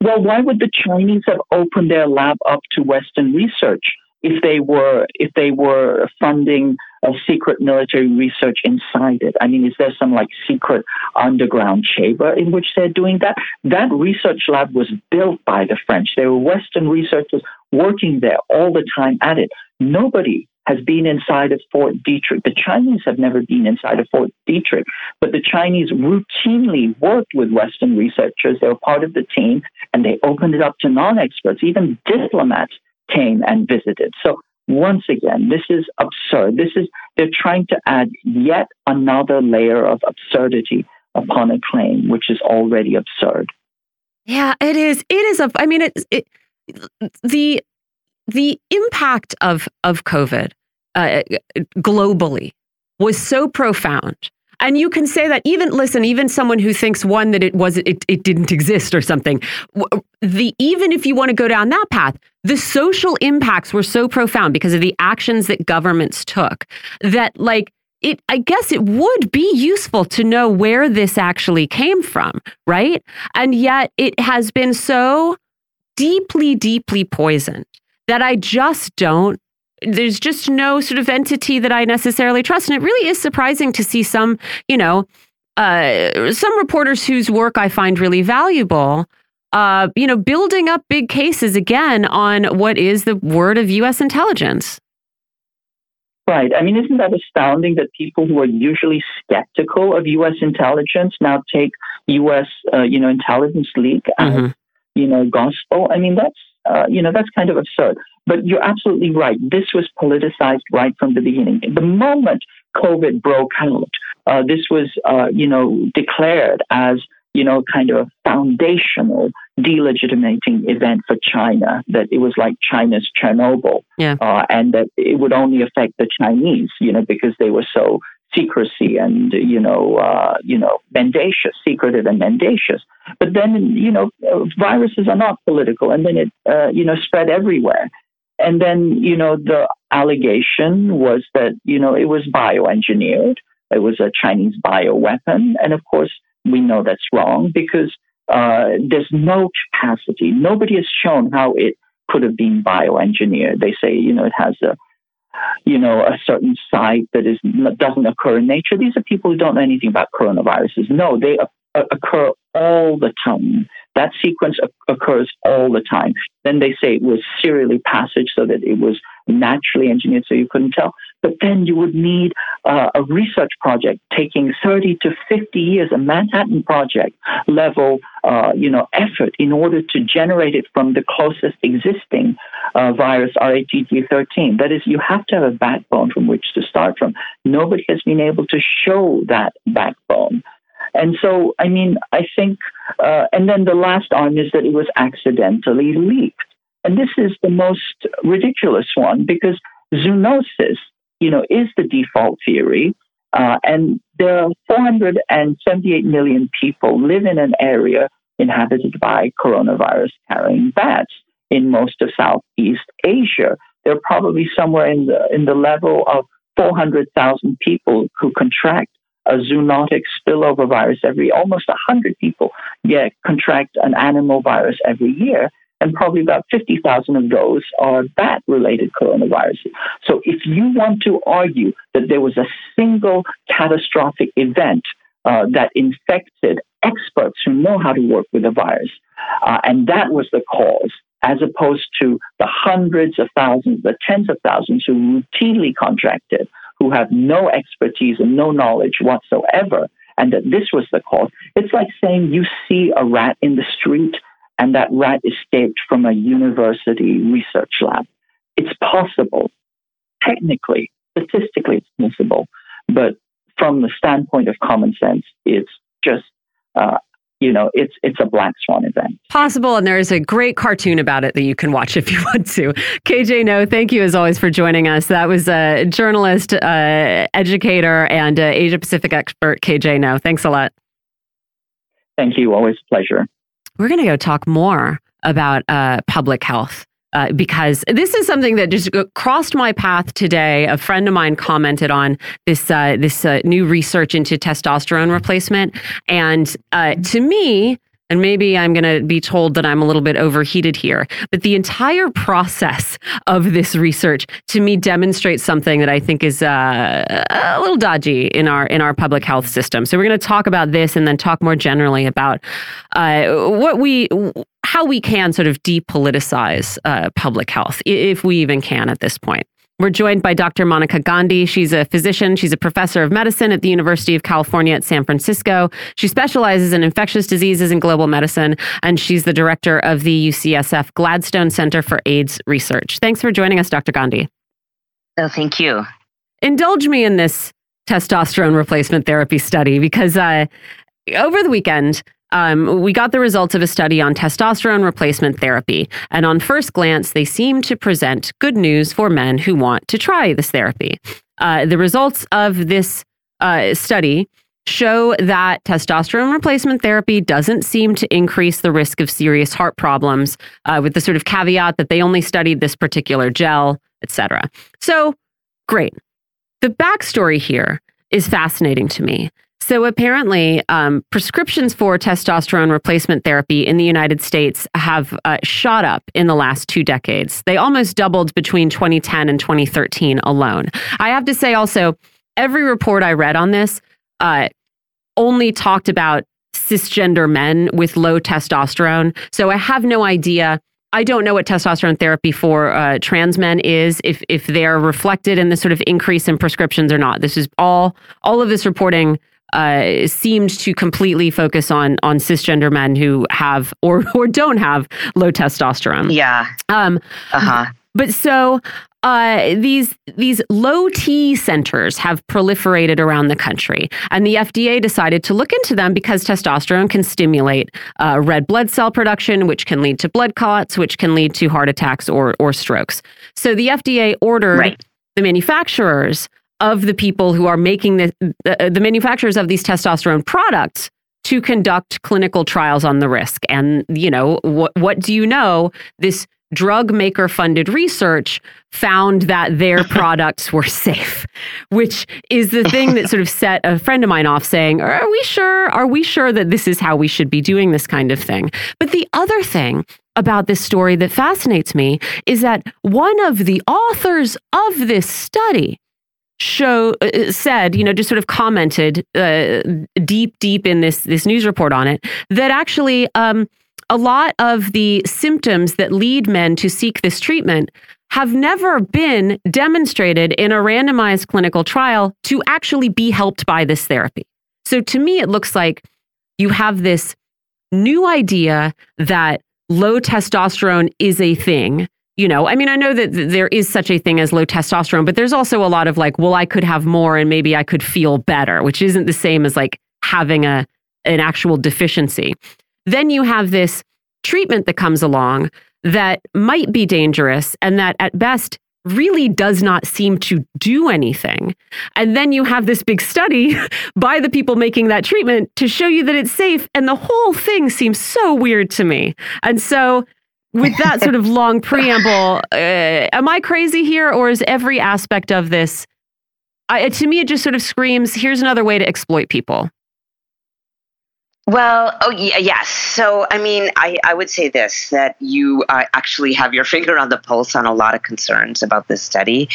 Well, why would the Chinese have opened their lab up to Western research if they were if they were funding of secret military research inside it. I mean, is there some like secret underground chamber in which they're doing that? That research lab was built by the French. There were Western researchers working there all the time at it. Nobody has been inside of Fort Detrick. The Chinese have never been inside of Fort Detrick, but the Chinese routinely worked with Western researchers. They were part of the team and they opened it up to non experts. Even diplomats came and visited. So once again, this is absurd. This is they're trying to add yet another layer of absurdity upon a claim which is already absurd. Yeah, it is. It is a. I mean, it, the the impact of of COVID uh, globally was so profound and you can say that even listen, even someone who thinks one that it was it, it didn't exist or something. The even if you want to go down that path, the social impacts were so profound because of the actions that governments took that like it I guess it would be useful to know where this actually came from, right? And yet it has been so deeply deeply poisoned that I just don't there's just no sort of entity that I necessarily trust. And it really is surprising to see some, you know, uh, some reporters whose work I find really valuable, uh, you know, building up big cases again on what is the word of U.S. intelligence. Right. I mean, isn't that astounding that people who are usually skeptical of U.S. intelligence now take U.S. Uh, you know intelligence leak as mm-hmm. you know, gospel. I mean, that's, uh, you know, that's kind of absurd. But you're absolutely right. This was politicized right from the beginning. The moment COVID broke out, uh, this was, uh, you know, declared as you know, kind of a foundational delegitimating event for China, that it was like China's Chernobyl, yeah. uh, and that it would only affect the Chinese, you know, because they were so secrecy and you know uh, you know mendacious, secretive and mendacious. But then you know viruses are not political, and then it uh, you know spread everywhere. And then you know the allegation was that you know it was bioengineered. It was a Chinese bioweapon, and of course we know that's wrong because uh, there's no capacity. Nobody has shown how it could have been bioengineered. They say you know it has a you know, a certain site that is doesn't occur in nature. These are people who don't know anything about coronaviruses. No, they occur all the time. That sequence occurs all the time. Then they say it was serially passage so that it was naturally engineered so you couldn't tell. But then you would need uh, a research project taking 30 to 50 years, a Manhattan Project level, uh, you know, effort in order to generate it from the closest existing uh, virus, RATG13. That is, you have to have a backbone from which to start from. Nobody has been able to show that backbone. And so, I mean, I think, uh, and then the last arm is that it was accidentally leaked. And this is the most ridiculous one because zoonosis, you know, is the default theory. Uh, and there are 478 million people live in an area inhabited by coronavirus carrying bats in most of Southeast Asia. There are probably somewhere in the in the level of 400,000 people who contract a zoonotic spillover virus every almost 100 people yeah, contract an animal virus every year and probably about 50,000 of those are bat related coronaviruses. So if you want to argue that there was a single catastrophic event uh, that infected experts who know how to work with the virus, uh, and that was the cause, as opposed to the hundreds of thousands, the tens of thousands who routinely contracted, who have no expertise and no knowledge whatsoever, and that this was the cause. It's like saying you see a rat in the street and that rat escaped from a university research lab. It's possible. Technically, statistically, it's possible. But from the standpoint of common sense, it's just uh, you know, it's it's a black swan event. Possible, and there is a great cartoon about it that you can watch *laughs* if you want to. KJ Noh, thank you as always for joining us. That was a journalist, uh, educator, and uh, Asia Pacific expert, KJ Noh. Thanks a lot. Thank you. Always a pleasure. We're going to go talk more about uh, public health. Uh, because this is something that just crossed my path today. A friend of mine commented on this uh, this uh, new research into testosterone replacement, and uh, to me, and maybe I'm going to be told that I'm a little bit overheated here, but the entire process of this research to me demonstrates something that I think is uh, a little dodgy in our in our public health system. So we're going to talk about this and then talk more generally about uh, what we how we can sort of depoliticize uh, public health, if we even can at this point. We're joined by Dr. Monica Gandhi. She's a physician. She's a professor of medicine at the University of California at San Francisco. She specializes in infectious diseases and global medicine, and she's the director of the UCSF Gladstone Center for AIDS Research. Thanks for joining us, Dr. Gandhi. Oh, thank you. Indulge me in this testosterone replacement therapy study because uh, over the weekend, um, we got the results of a study on testosterone replacement therapy. And on first glance, they seem to present good news for men who want to try this therapy. Uh, the results of this uh, study show that testosterone replacement therapy doesn't seem to increase the risk of serious heart problems, uh, with the sort of caveat that they only studied this particular gel, etc. So, great. The backstory here is fascinating to me. So apparently, um, prescriptions for testosterone replacement therapy in the United States have uh, shot up in the last two decades. They almost doubled between 2010 and 2013 alone. I have to say also, every report I read on this uh, only talked about cisgender men with low testosterone. So I have no idea. I don't know what testosterone therapy for uh, trans men is, if if they're reflected in the sort of increase in prescriptions or not. This is all all of this reporting uh, seemed to completely focus on on cisgender men who have or *laughs* or don't have low testosterone. Yeah. Um, uh huh. But so uh, these these low T centers have proliferated around the country, and the FDA decided to look into them because testosterone can stimulate uh, red blood cell production, which can lead to blood clots, which can lead to heart attacks or or strokes. So the FDA ordered right. the manufacturers of the people who are making the, the uh, the manufacturers of these testosterone products to conduct clinical trials on the risk. And you know what what do you know this drug maker funded research found that their *laughs* products were safe, which is the thing that sort of set a friend of mine off saying, Are we sure? Are we sure that this is how we should be doing this kind of thing? But the other thing about this story that fascinates me is that one of the authors of this study show uh, uh said you know just sort of commented uh, deep deep in this this news report on it that actually um, a lot of the symptoms that lead men to seek this treatment have never been demonstrated in a randomized clinical trial to actually be helped by this therapy. So to me, it looks like you have this new idea that low testosterone is a thing. You know, I mean, I know that there is such a thing as low testosterone, but there's also a lot of like, well, I could have more and maybe I could feel better, which isn't the same as like having a an actual deficiency. Then you have this treatment that comes along that might be dangerous and that at best really does not seem to do anything. And then you have this big study *laughs* by the people making that treatment to show you that it's safe. And the whole thing seems so weird to me. And so, with that sort of *laughs* long preamble, uh, am I crazy here or is every aspect of this? I, to me, it just sort of screams here's another way to exploit people. Well, oh yeah, yes. So, I mean, I, I would say this that you uh, actually have your *laughs* finger on the pulse on a lot of concerns about this study,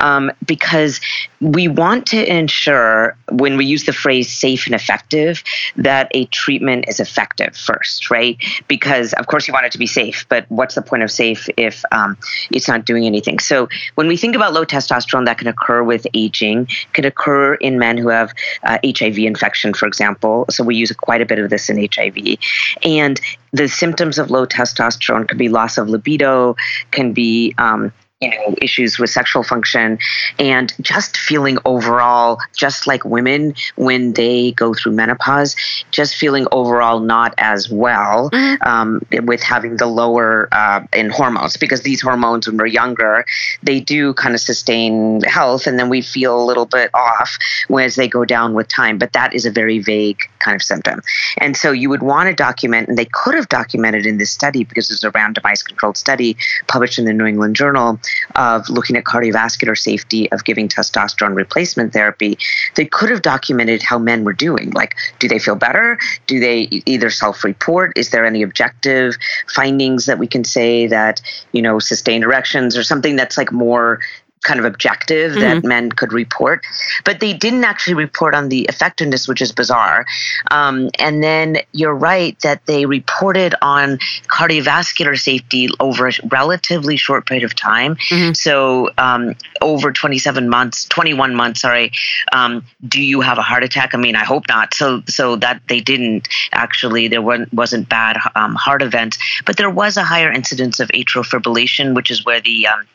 um, because we want to ensure when we use the phrase safe and effective that a treatment is effective first, right? Because of course you want it to be safe, but what's the point of safe if um, it's not doing anything? So, when we think about low testosterone, that can occur with aging, can occur in men who have uh, HIV infection, for example. So we use quite a bit of this in HIV. And the symptoms of low testosterone can be loss of libido, can be um, you know issues with sexual function and just feeling overall just like women when they go through menopause just feeling overall not as well mm-hmm. um, with having the lower uh, in hormones because these hormones when we're younger they do kind of sustain health and then we feel a little bit off as they go down with time but that is a very vague kind of symptom and so you would want to document and they could have documented in this study because it's a randomized controlled study published in the new england journal of looking at cardiovascular safety of giving testosterone replacement therapy, they could have documented how men were doing. Like, do they feel better? Do they either self report? Is there any objective findings that we can say that, you know, sustained erections or something that's like more kind of objective mm-hmm. that men could report, but they didn't actually report on the effectiveness, which is bizarre. Um, and then you're right that they reported on cardiovascular safety over a relatively short period of time. Mm-hmm. So um, over 27 months, 21 months, sorry. Um, do you have a heart attack? I mean, I hope not. So so that they didn't actually. There wasn't wasn't bad um, heart events, but there was a higher incidence of atrial fibrillation, which is where the um,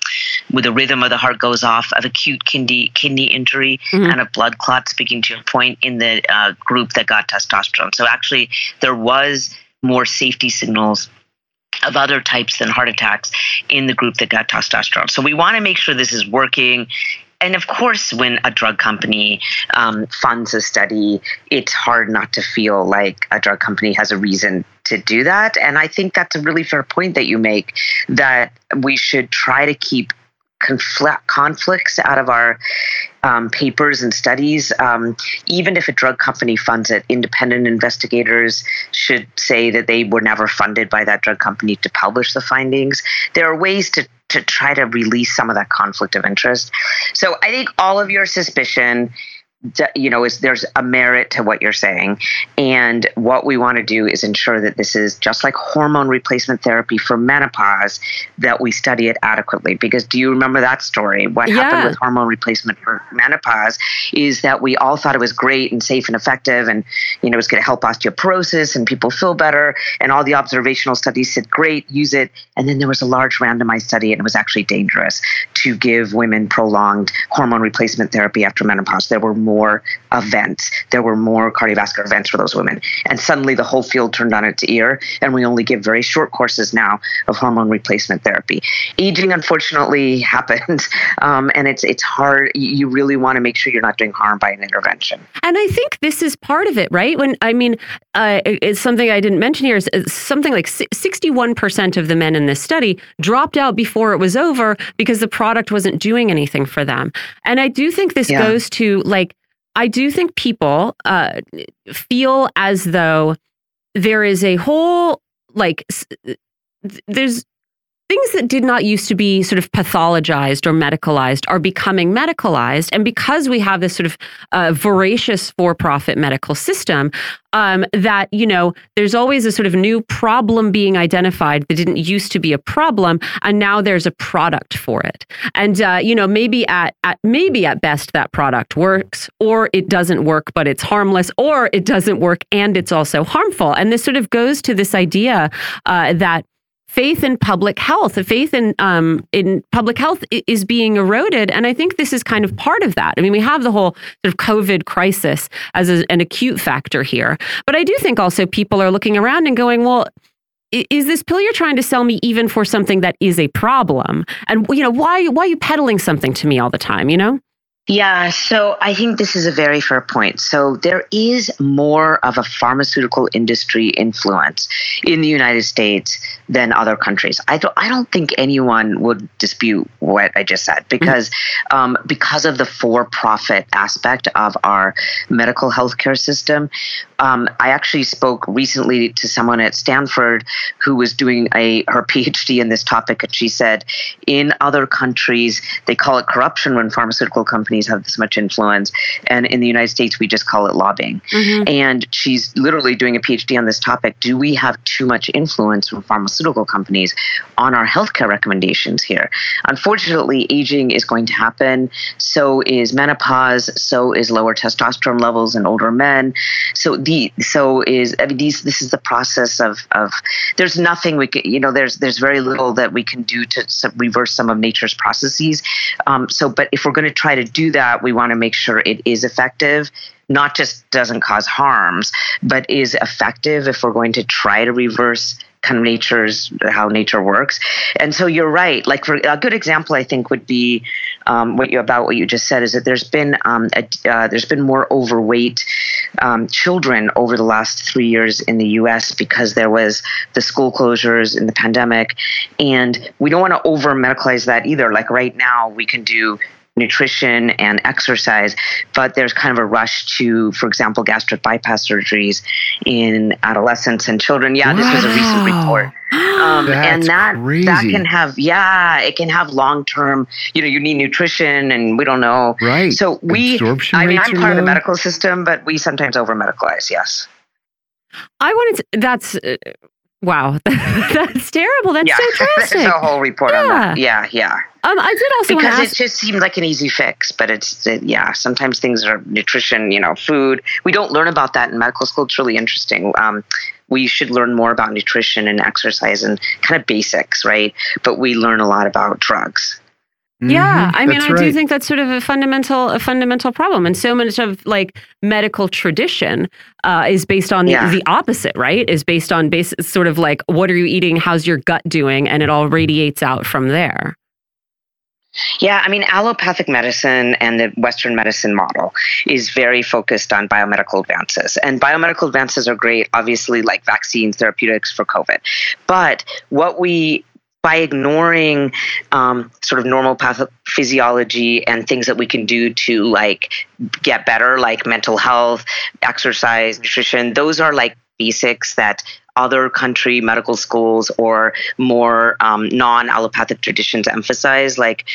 with the rhythm of the heart goes off of acute kidney kidney injury mm-hmm. and a blood clot. Speaking to your point, in the uh, group that got testosterone, so actually there was more safety signals of other types than heart attacks in the group that got testosterone. So we want to make sure this is working. And of course, when a drug company um, funds a study, it's hard not to feel like a drug company has a reason to do that. And I think that's a really fair point that you make that we should try to keep conflict, conflicts out of our um, papers and studies. Um, even if a drug company funds it, independent investigators should say that they were never funded by that drug company to publish the findings. There are ways to to try to release some of that conflict of interest. So I think all of your suspicion you know is there's a merit to what you're saying. And what we want to do is ensure that this is just like hormone replacement therapy for menopause that we study it adequately. Because do you remember that story? What Yeah. happened with hormone replacement for menopause is that we all thought it was great and safe and effective and you know it was going to help osteoporosis and people feel better. And all the observational studies said great use it. And then there was a large randomized study and it was actually dangerous to give women prolonged hormone replacement therapy after menopause. There were more events there were more cardiovascular events for those women and suddenly the whole field turned on its ear and we only give very short courses now of hormone replacement therapy aging unfortunately *laughs* happens um, and it's it's hard you really want to make sure you're not doing harm by an intervention And I think this is part of it, right? When I mean, uh, it's something I didn't mention here is is something like 61% of the men in this study dropped out before it was over because the product wasn't doing anything for them. And I do think this Yeah. goes to like, I do think people uh, feel as though there is a whole like there's things that did not used to be sort of pathologized or medicalized are becoming medicalized. And because we have this sort of uh, voracious for-profit medical system um, that you know there's always a sort of new problem being identified that didn't used to be a problem and now there's a product for it. And uh, you know maybe at, at maybe at best that product works or it doesn't work but it's harmless or it doesn't work and it's also harmful. And this sort of goes to this idea uh, that faith in public health, faith in um, in public health is being eroded, and I think this is kind of part of that. I mean, we have the whole sort of COVID crisis as a, an acute factor here, but I do think also people are looking around and going, well. Is this pill you're trying to sell me even for something that is a problem? And you know why? Why are you peddling something to me all the time? You know? Yeah, so I think this is a very fair point. So there is more of a pharmaceutical industry influence in the United States than other countries. I don't, I don't think anyone would dispute what I just said because um, because of the for-profit aspect of our medical healthcare system. Um, I actually spoke recently to someone at Stanford who was doing a her PhD in this topic, and she said in other countries they call it corruption when pharmaceutical companies have this much influence, and in the United States we just call it lobbying. And she's literally doing a PhD on this topic. Do we have too much influence from pharmaceutical companies on our healthcare recommendations here? Unfortunately, aging is going to happen. So is menopause. So is lower testosterone levels in older men. So the so is I mean these this is the process of of there's nothing we can you know there's there's very little that we can do to reverse some of nature's processes. Um, so but if we're going to try to do that, we want to make sure it is effective not just doesn't cause harms, but is effective if we're going to try to reverse kind of nature's how nature works. And so you're right. Like for a good example, I think would be um, what you about what you just said is that there's been um, a, uh, there's been more overweight um, children over the last three years in the U.S. because there was the school closures in the pandemic, and we don't want to over medicalize that either. Like right now, we can do nutrition and exercise, but there's kind of a rush to, for example, gastric bypass surgeries in adolescents and children. Yeah, this was a recent report. *gasps* Um, and That's that that crazy. can have yeah, it can have long term. You know, you need nutrition, and we don't know. Right. So we, I mean I'm are part of the medical system, but we sometimes over medicalize. Yes. I wanted to, that's uh, wow, *laughs* that's terrible. That's yeah. so *laughs* There's drastic. a whole report on that. Yeah, yeah. Um, I did also because ask. it just seemed like an easy fix but it's it, yeah sometimes things are nutrition you know food we don't learn about that in medical school it's really interesting um, we should learn more about nutrition and exercise and kind of basics right but we learn a lot about drugs Yeah, Mhm, I mean, that's I do right. think that's sort of a fundamental, a fundamental problem, and so much of like medical tradition uh, is based on the, the opposite, right? Is based on base, sort of like what are you eating, how's your gut doing, and it all radiates out from there. Yeah, I mean, allopathic medicine and the Western medicine model is very focused on biomedical advances. And biomedical advances are great, obviously, like vaccines, therapeutics for COVID. But what we by ignoring um, sort of normal path- physiology and things that we can do to like get better, like mental health, exercise, nutrition, those are like basics that other country medical schools or more um, non allopathic traditions emphasize, like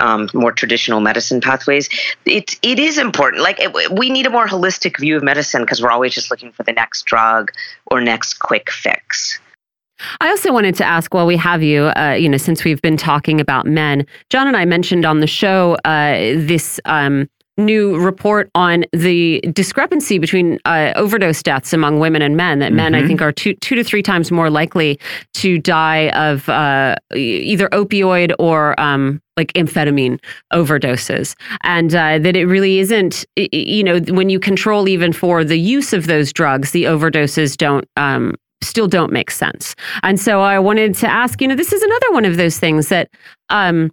um, more traditional medicine pathways. It, it is important. Like, it, we need a more holistic view of medicine because we're always just looking for the next drug or next quick fix. I also wanted to ask while we have you, uh, you know, since we've been talking about men, John and I mentioned on the show uh, this. Um, new report on the discrepancy between uh, overdose deaths among women and men. That mm-hmm. men, I mm-hmm. think, are two two to three times more likely to die of uh, either opioid or um, like amphetamine overdoses, and uh, that it really isn't. You know, when you control even for the use of those drugs, the overdoses don't. Um, still don't make sense. And so I wanted to ask, you know, this is another one of those things that um,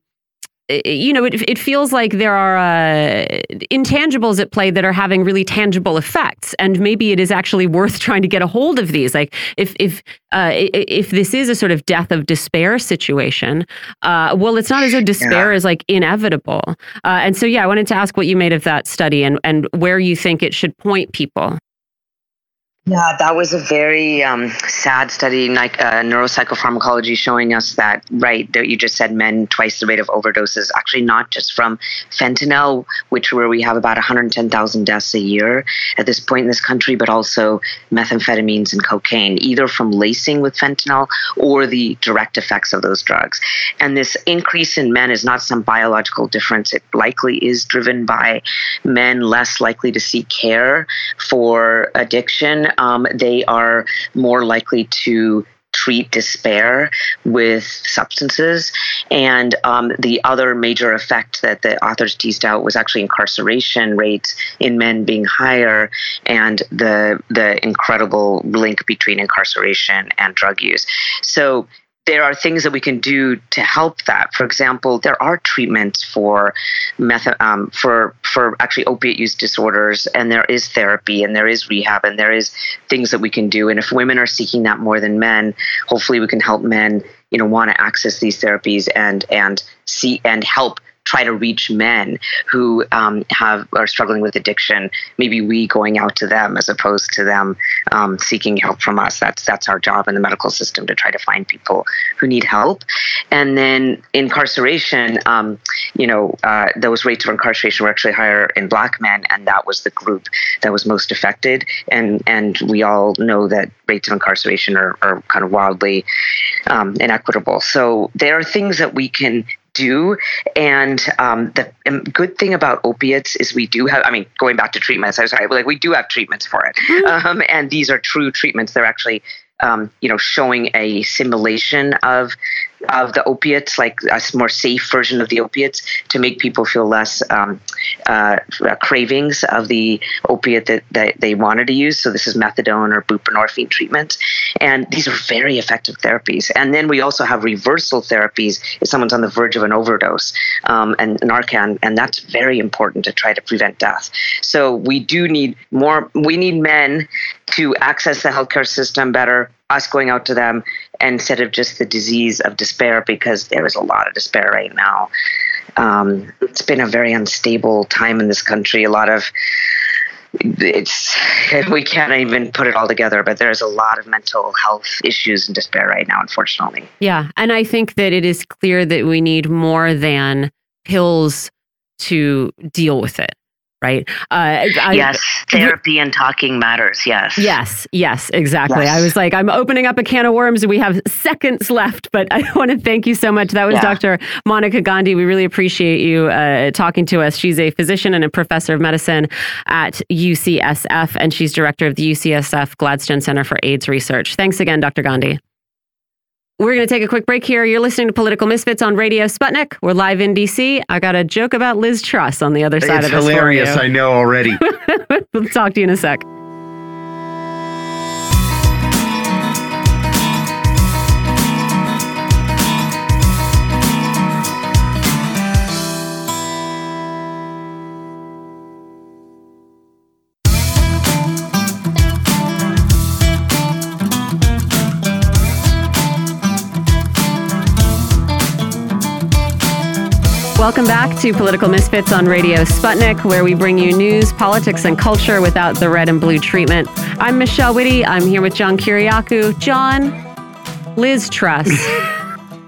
you know, it, it feels like there are uh, intangibles at play that are having really tangible effects, and maybe it is actually worth *laughs* trying to get a hold of these. Like, if if uh, if this is a sort of death of despair situation, uh, well, it's not as though despair yeah. is like inevitable. Uh, and so, yeah, I wanted to ask what you made of that study and and where you think it should point people. Yeah, that was a very um, sad study, uh, neuropsychopharmacology, showing us that, right, that you just said men twice the rate of overdoses, actually not just from fentanyl, which where we have about 110,000 deaths a year at this point in this country, but also methamphetamines and cocaine, either from lacing with fentanyl or the direct effects of those drugs. And this increase in men is not some biological difference. It likely is driven by men less likely to seek care for addiction um, they are more likely to treat despair with substances. And um, the other major effect that the authors teased out was actually incarceration rates in men being higher and the the incredible link between incarceration and drug use. So there are things that we can do to help that. For example, there are treatments for meth- um, for for actually opiate use disorders, and there is therapy, and there is rehab, and there is things that we can do. And if women are seeking that more than men, hopefully we can help men, you know, want to access these therapies and and see and help try to reach men who um, have are struggling with addiction. Maybe we going out to them as opposed to them um, seeking help from us. That's that's our job in the medical system to try to find people who need help. And then incarceration, um, you know, uh, those rates of incarceration were actually higher in Black men, and that was the group that was most affected. And and we all know that rates of incarceration are, are kind of wildly um, inequitable. So there are things that we can do. And um, the good thing about opiates is we do have, I mean, going back to treatments, I'm sorry, like we do have treatments for it. Mm-hmm. Um, and these are true treatments. They're actually um, you know, showing a simulation of of the opiates, like a more safe version of the opiates, to make people feel less um, uh, cravings of the opiate that, that they wanted to use. So this is methadone or buprenorphine treatment, and these are very effective therapies. And then we also have reversal therapies if someone's on the verge of an overdose, um, and Narcan, and that's very important to try to prevent death. So we do need more. We need men to access the healthcare system better, us going out to them instead of just the disease of despair, because there is a lot of despair right now. Um, it's been a very unstable time in this country. A lot of it's we can't even put it all together but there's a lot of mental health issues and despair right now unfortunately yeah and i think that it is clear that we need more than pills to deal with it right? Uh, I, yes, therapy and talking matters. Yes. Yes, yes, exactly. Yes. I was like, I'm opening up a can of worms. And we have seconds left, but *laughs* I want to thank you so much. That was yeah. Dr. Monica Gandhi. We really appreciate you uh, talking to us. She's a physician and a professor of medicine at UCSF, and she's director of the UCSF Gladstone Center for AIDS Research. Thanks again, Dr. Gandhi. We're going to take a quick break here. You're listening to Political Misfits on Radio Sputnik. We're live in DC. I got a joke about Liz Truss on the other side it's of this. It's hilarious. I know already. *laughs* we'll talk to you in a sec. Welcome back to Political Misfits on Radio Sputnik, where we bring you news, politics, and culture without the red and blue treatment. I'm Michelle Witte. I'm here with John Kiriakou. John, Liz Truss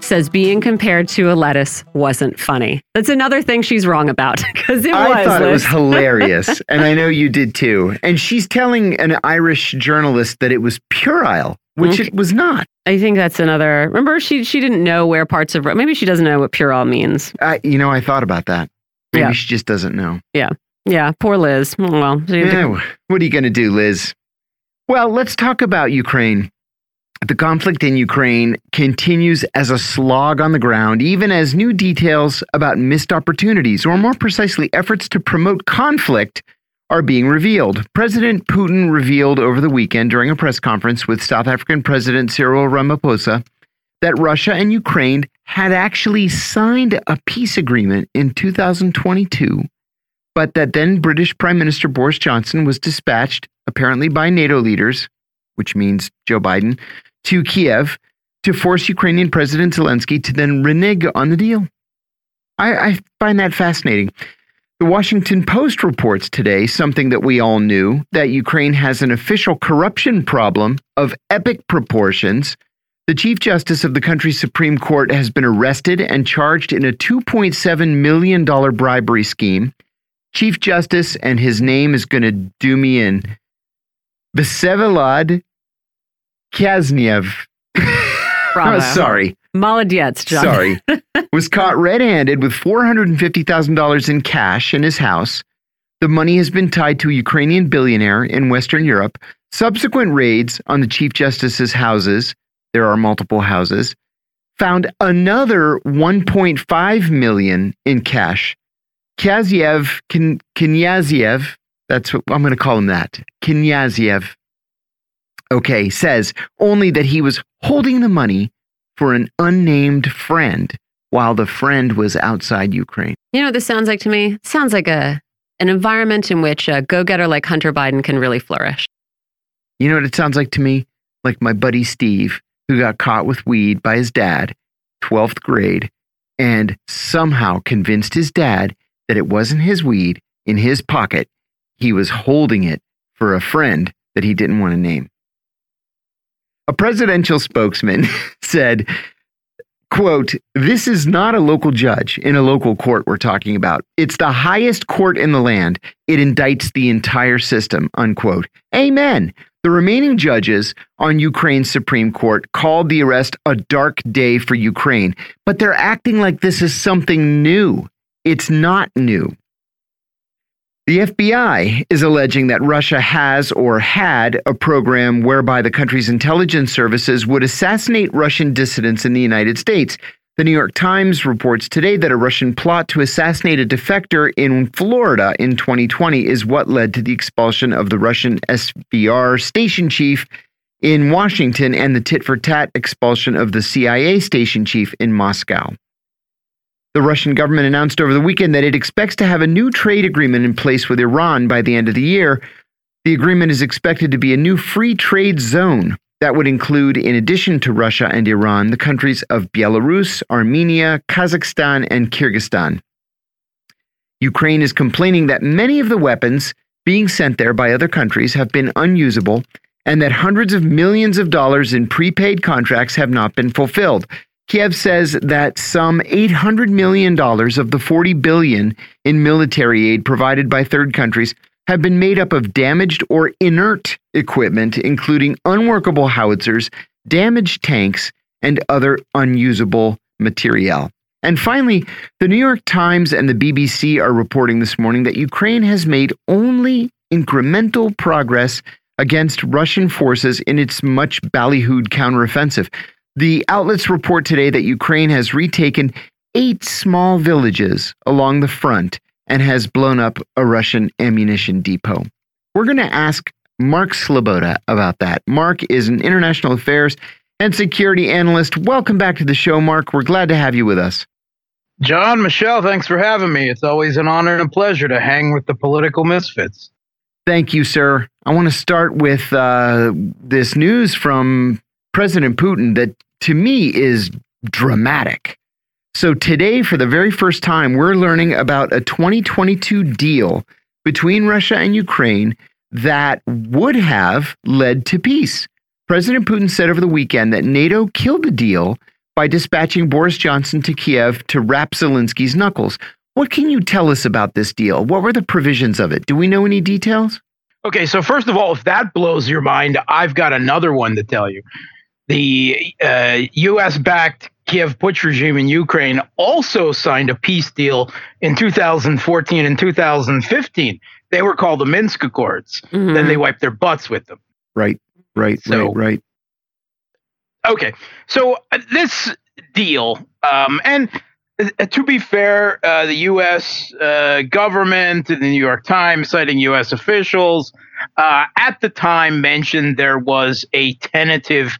*laughs* says being compared to a lettuce wasn't funny. That's another thing she's wrong about *laughs* because it I was. thought it was *laughs* hilarious, and I know you did too. And she's telling an Irish journalist that it was puerile, which Okay. it was not. I think that's another. Remember, she she didn't know where parts of maybe she doesn't know what puerile means. I, you know, I thought about that. Maybe Yeah. she just doesn't know. Yeah, yeah. poor Liz. Oh, Well, Yeah, what are you going to do, Liz? Well, let's talk about Ukraine. The conflict in Ukraine continues as a slog on the ground, even as new details about missed opportunities, or more precisely, efforts to promote conflict, are being revealed. President Putin revealed over the weekend during a press conference with South African President Cyril Ramaphosa that Russia and Ukraine had actually signed a peace agreement in 2022 but that then British Prime Minister Boris Johnson was dispatched, apparently by NATO leaders, which means Joe Biden, to Kiev to force Ukrainian President Zelensky to then renege on the deal. I, I find that fascinating. The Washington Post reports today something that we all knew that Ukraine has an official corruption problem of epic proportions. The Chief Justice of the country's Supreme Court has been arrested and charged in a $2.7 million bribery scheme. Chief Justice, and his name is going to do me in. Vsevolod Kazniev. *laughs* Bravo. Oh, sorry, Molodets, John. sorry. *laughs* was caught red-handed with $450,000 in cash in his house. The money has been tied to a Ukrainian billionaire in Western Europe. Subsequent raids on the Chief Justice's houses, there are multiple houses, found another 1.5 million in cash. Kaziev, Kin- Knyaziev, that's what I'm going to call him that. Knyaziev, okay, says only that he was holding the money for an unnamed friend while the friend was outside Ukraine. You know what this sounds like to me? It sounds like a an environment in which a go-getter like Hunter Biden can really flourish. You know what it sounds like to me? Like my buddy Steve, who got caught with weed by his dad, 12th grade, and somehow convinced his dad that it wasn't his weed in his pocket. He was holding it for a friend that he didn't want to name. A presidential spokesman *laughs* said, quote, this is not a local judge in a local court we're talking about. It's the highest court in the land. It indicts the entire system, unquote. Amen. The remaining judges on Ukraine's Supreme Court called the arrest a dark day for Ukraine, but they're acting like this is something new. It's not new. The FBI is alleging that Russia has or had a program whereby the country's intelligence services would assassinate Russian dissidents in the United States. The New York Times reports today that a Russian plot to assassinate a defector in Florida in 2020 is what led to the expulsion of the Russian SVR station chief in Washington and the tit for tat expulsion of the CIA station chief in Moscow. The Russian government announced over the weekend that it expects to have a new trade agreement in place with Iran by the end of the year. The agreement is expected to be a new free trade zone that would include, in addition to Russia and Iran, the countries of Belarus, Armenia, Kazakhstan, and Kyrgyzstan. Ukraine is complaining that many of the weapons being sent there by other countries have been unusable and that hundreds of millions of dollars in prepaid contracts have not been fulfilled. Kiev says that some $800 million of the 40 billion in military aid provided by third countries have been made up of damaged or inert equipment, including unworkable howitzers, damaged tanks, and other unusable materiel. And finally, the New York Times and the BBC are reporting this morning that Ukraine has made only incremental progress against Russian forces in its much ballyhooed counteroffensive. The outlets report today that Ukraine has retaken eight small villages along the front and has blown up a Russian ammunition depot. We're going to ask Mark Sloboda about that. Mark is an international affairs and security analyst. Welcome back to the show, Mark. We're glad to have you with us. John, Michelle, thanks for having me. It's always an honor and a pleasure to hang with the political misfits. Thank you, sir. I want to start with uh, this news from President Putin that to me is dramatic. So today, for the very first time, we're learning about a 2022 deal between Russia and Ukraine that would have led to peace. President Putin said over the weekend that NATO killed the deal by dispatching Boris Johnson to Kiev to wrap Zelensky's knuckles. What can you tell us about this deal? What were the provisions of it? Do we know any details? Okay, so first of all, if that blows your mind, I've got another one to tell you. The uh, U.S. backed Kiev Putsch regime in Ukraine also signed a peace deal in 2014 and 2015. They were called the Minsk Accords. Mm-hmm. Then they wiped their butts with them. Right, right, so, right, right. Okay, so uh, this deal, um, and uh, to be fair, uh, the U.S. Uh, government and the New York Times, citing U.S. officials, uh, at the time mentioned there was a tentative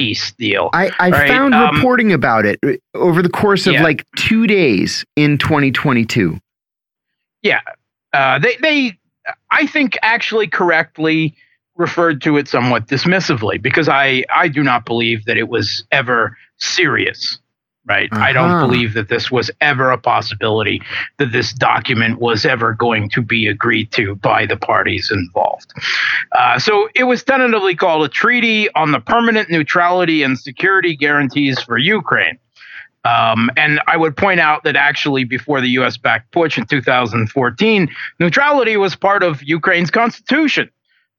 peace deal. I, I right? found um, reporting about it uh, over the course of yeah. like two days in 2022. Yeah, uh, they they I think actually correctly referred to it somewhat dismissively because I I do not believe that it was ever serious right? Uh-huh. I don't uh-huh. believe that this was ever a possibility that this document was ever going to be agreed to by the parties involved. Uh, so it was tentatively called a treaty on the permanent neutrality and security guarantees for Ukraine. Um, and I would point out that actually, before the U.S. backed putsch in 2014, neutrality was part of Ukraine's constitution.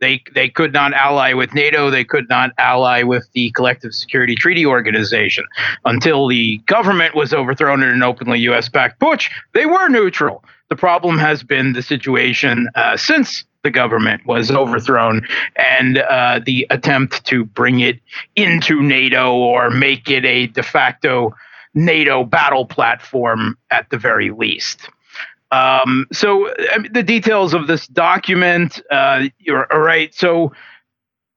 They they could not ally with NATO. They could not ally with the Collective Security Treaty Organization until the government was overthrown in an openly U.S.-backed putsch. They were neutral. The problem has been the situation uh, since the government was overthrown and uh, the attempt to bring it into NATO or make it a de facto NATO battle platform at the very least. Um, so I mean, the details of this document, uh, you're right. So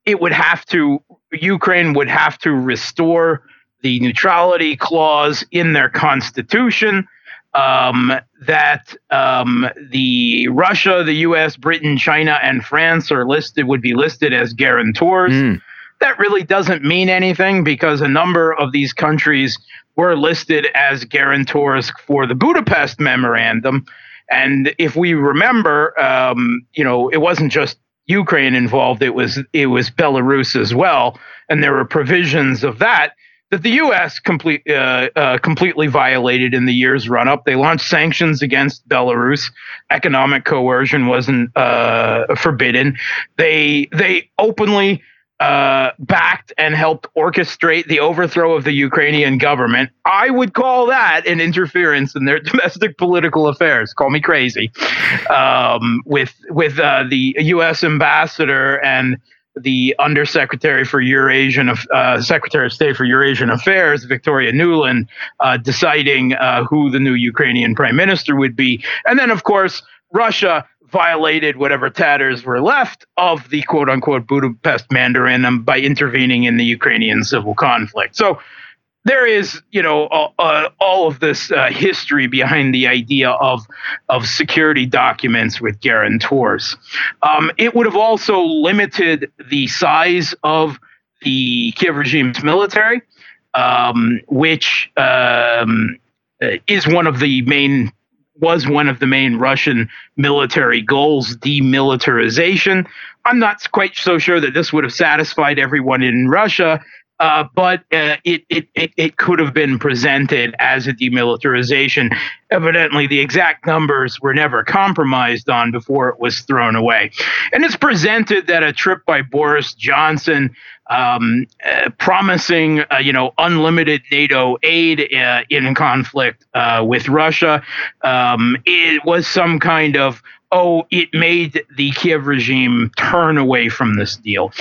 it would have to Ukraine would have to restore the neutrality clause in their constitution. Um, that um, the Russia, the U.S., Britain, China, and France are listed would be listed as guarantors. Mm. That really doesn't mean anything because a number of these countries were listed as guarantors for the Budapest Memorandum, and if we remember, um, you know, it wasn't just Ukraine involved; it was it was Belarus as well, and there were provisions of that that the U.S. complete uh, uh, completely violated in the years run up. They launched sanctions against Belarus. Economic coercion wasn't uh, forbidden. They they openly uh, backed and helped orchestrate the overthrow of the Ukrainian government. I would call that an interference in their *laughs* domestic political affairs. Call me crazy. Um, with with uh, the U.S. ambassador and the Undersecretary for Eurasian, uh, Secretary of State for Eurasian Affairs, Victoria Nuland, uh, deciding uh, who the new Ukrainian Prime Minister would be, and then of course Russia violated whatever tatters were left of the quote unquote Budapest Memorandum by intervening in the Ukrainian civil conflict. So there is, you know, uh, uh, all of this uh, history behind the idea of of security documents with guarantors. Um, it would have also limited the size of the Kiev regime's military, um, which um, is one of the main was one of the main Russian military goals, demilitarization. I'm not quite so sure that this would have satisfied everyone in Russia, uh, but uh, it, it, it, it could have been presented as a demilitarization. Evidently, the exact numbers were never compromised on before it was thrown away. And it's presented that a trip by Boris Johnson um, uh, promising, uh, you know, unlimited NATO aid uh, in conflict uh, with Russia. Um, it was some kind of, oh, it made the Kiev regime turn away from this deal.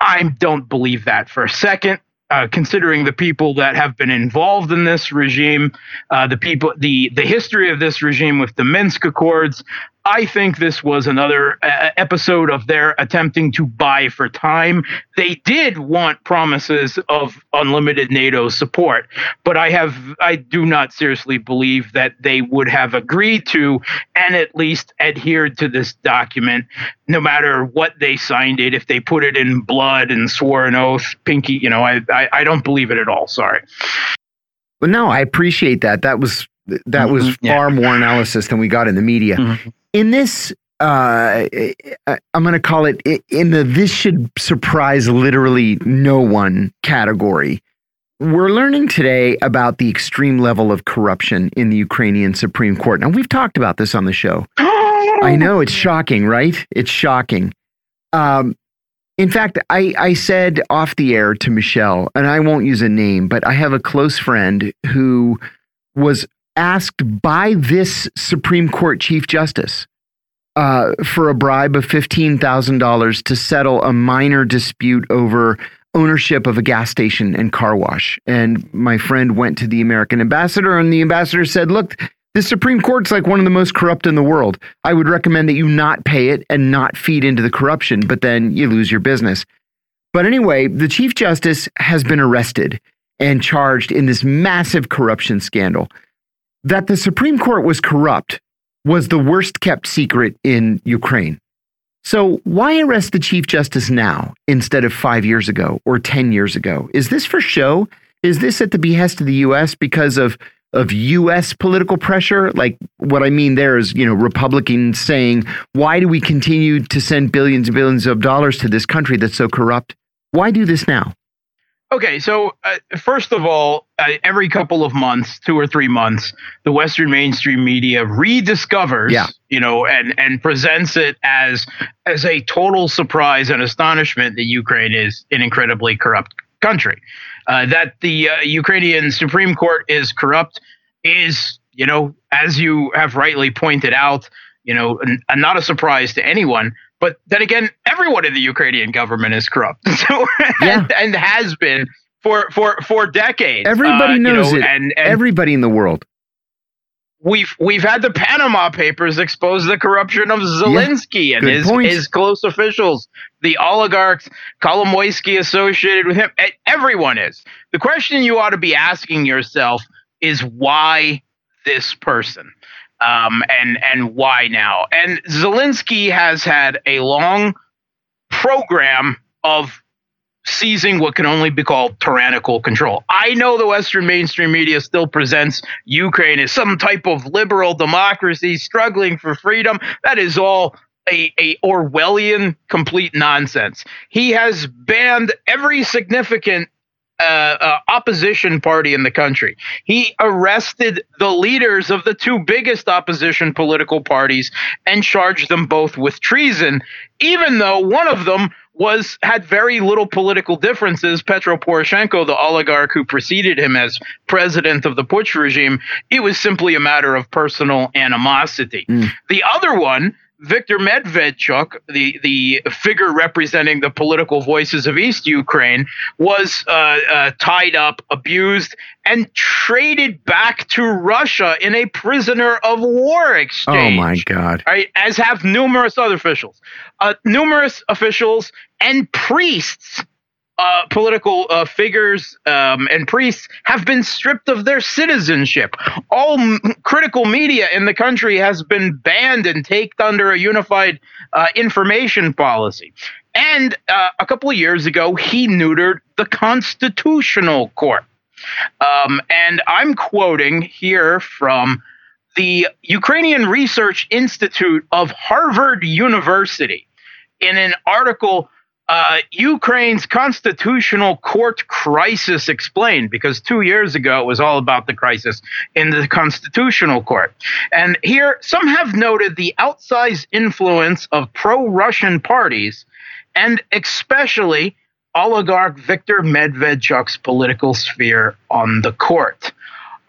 I don't believe that for a second. Uh, considering the people that have been involved in this regime, uh, the people, the the history of this regime with the Minsk Accords, I think this was another uh, episode of their attempting to buy for time. They did want promises of unlimited NATO support, but I have I do not seriously believe that they would have agreed to and at least adhered to this document, no matter what they signed it. If they put it in blood and swore an oath, pinky, you know, I I, I don't believe it at all. Sorry. Well, no, I appreciate that. That was that was Mhm, yeah. far more analysis than we got in the media. Mhm. In this, uh, I'm going to call it in the "this should surprise literally no one" category. We're learning today about the extreme level of corruption in the Ukrainian Supreme Court. Now, we've talked about this on the show. I know it's shocking, right? It's shocking. Um, in fact, I, I said off the air to Michelle, and I won't use a name, but I have a close friend who was asked by this Supreme Court Chief Justice uh, for a bribe of $15,000 to settle a minor dispute over ownership of a gas station and car wash. And my friend went to the American ambassador, and the ambassador said, Look, the Supreme Court's like one of the most corrupt in the world. I would recommend that you not pay it and not feed into the corruption, but then you lose your business. But anyway, the Chief Justice has been arrested and charged in this massive corruption scandal. That the Supreme Court was corrupt was the worst kept secret in Ukraine. So, why arrest the Chief Justice now instead of five years ago or 10 years ago? Is this for show? Is this at the behest of the U.S. because of, of U.S. political pressure? Like, what I mean there is, you know, Republicans saying, why do we continue to send billions and billions of dollars to this country that's so corrupt? Why do this now? Okay, so uh, first of all, uh, every couple of months, two or three months, the Western mainstream media rediscovers, Yeah. you know, and and presents it as as a total surprise and astonishment that Ukraine is an incredibly corrupt country. Uh, that the uh, Ukrainian Supreme Court is corrupt is, you know, as you have rightly pointed out, you know, n- not a surprise to anyone. But then again, everyone in the Ukrainian government is corrupt, *laughs* so Yeah. and, and has been for for for decades. Everybody Uh, you knows know, it. and, and Everybody in the world. we've we've had the Panama Papers expose the corruption of Zelensky and his point. his close officials, the oligarchs, Kolomoisky associated with him. Everyone is. The question you ought to be asking yourself is why this person, um, and and why now? And Zelensky has had a long program of seizing what can only be called tyrannical control. I know the Western mainstream media still presents Ukraine as some type of liberal democracy struggling for freedom. That is all a, a Orwellian complete nonsense. He has banned every significant uh, uh, opposition party in the country. He arrested the leaders of the two biggest opposition political parties and charged them both with treason, even though one of them was had very little political differences. Petro Poroshenko, the oligarch who preceded him as president of the Putsch regime, it was simply a matter of personal animosity. Mm. The other one, Viktor Medvedchuk, the the figure representing the political voices of East Ukraine, was uh, uh, tied up, abused, and traded back to Russia in a prisoner of war exchange Oh my God. right? As have numerous other officials, uh, numerous officials and priests, uh, political uh, figures um, and priests have been stripped of their citizenship. All m- critical media in the country has been banned and taken under a unified uh, information policy. And uh, a couple of years ago, he neutered the Constitutional Court. Um, and I'm quoting here from the Ukrainian Research Institute of Harvard University in an article, uh, Ukraine's Constitutional Court Crisis Explained, because two years ago it was all about the crisis in the Constitutional Court. And here, some have noted the outsized influence of pro Russian parties and especially oligarch Viktor Medvedchuk's political sphere on the court.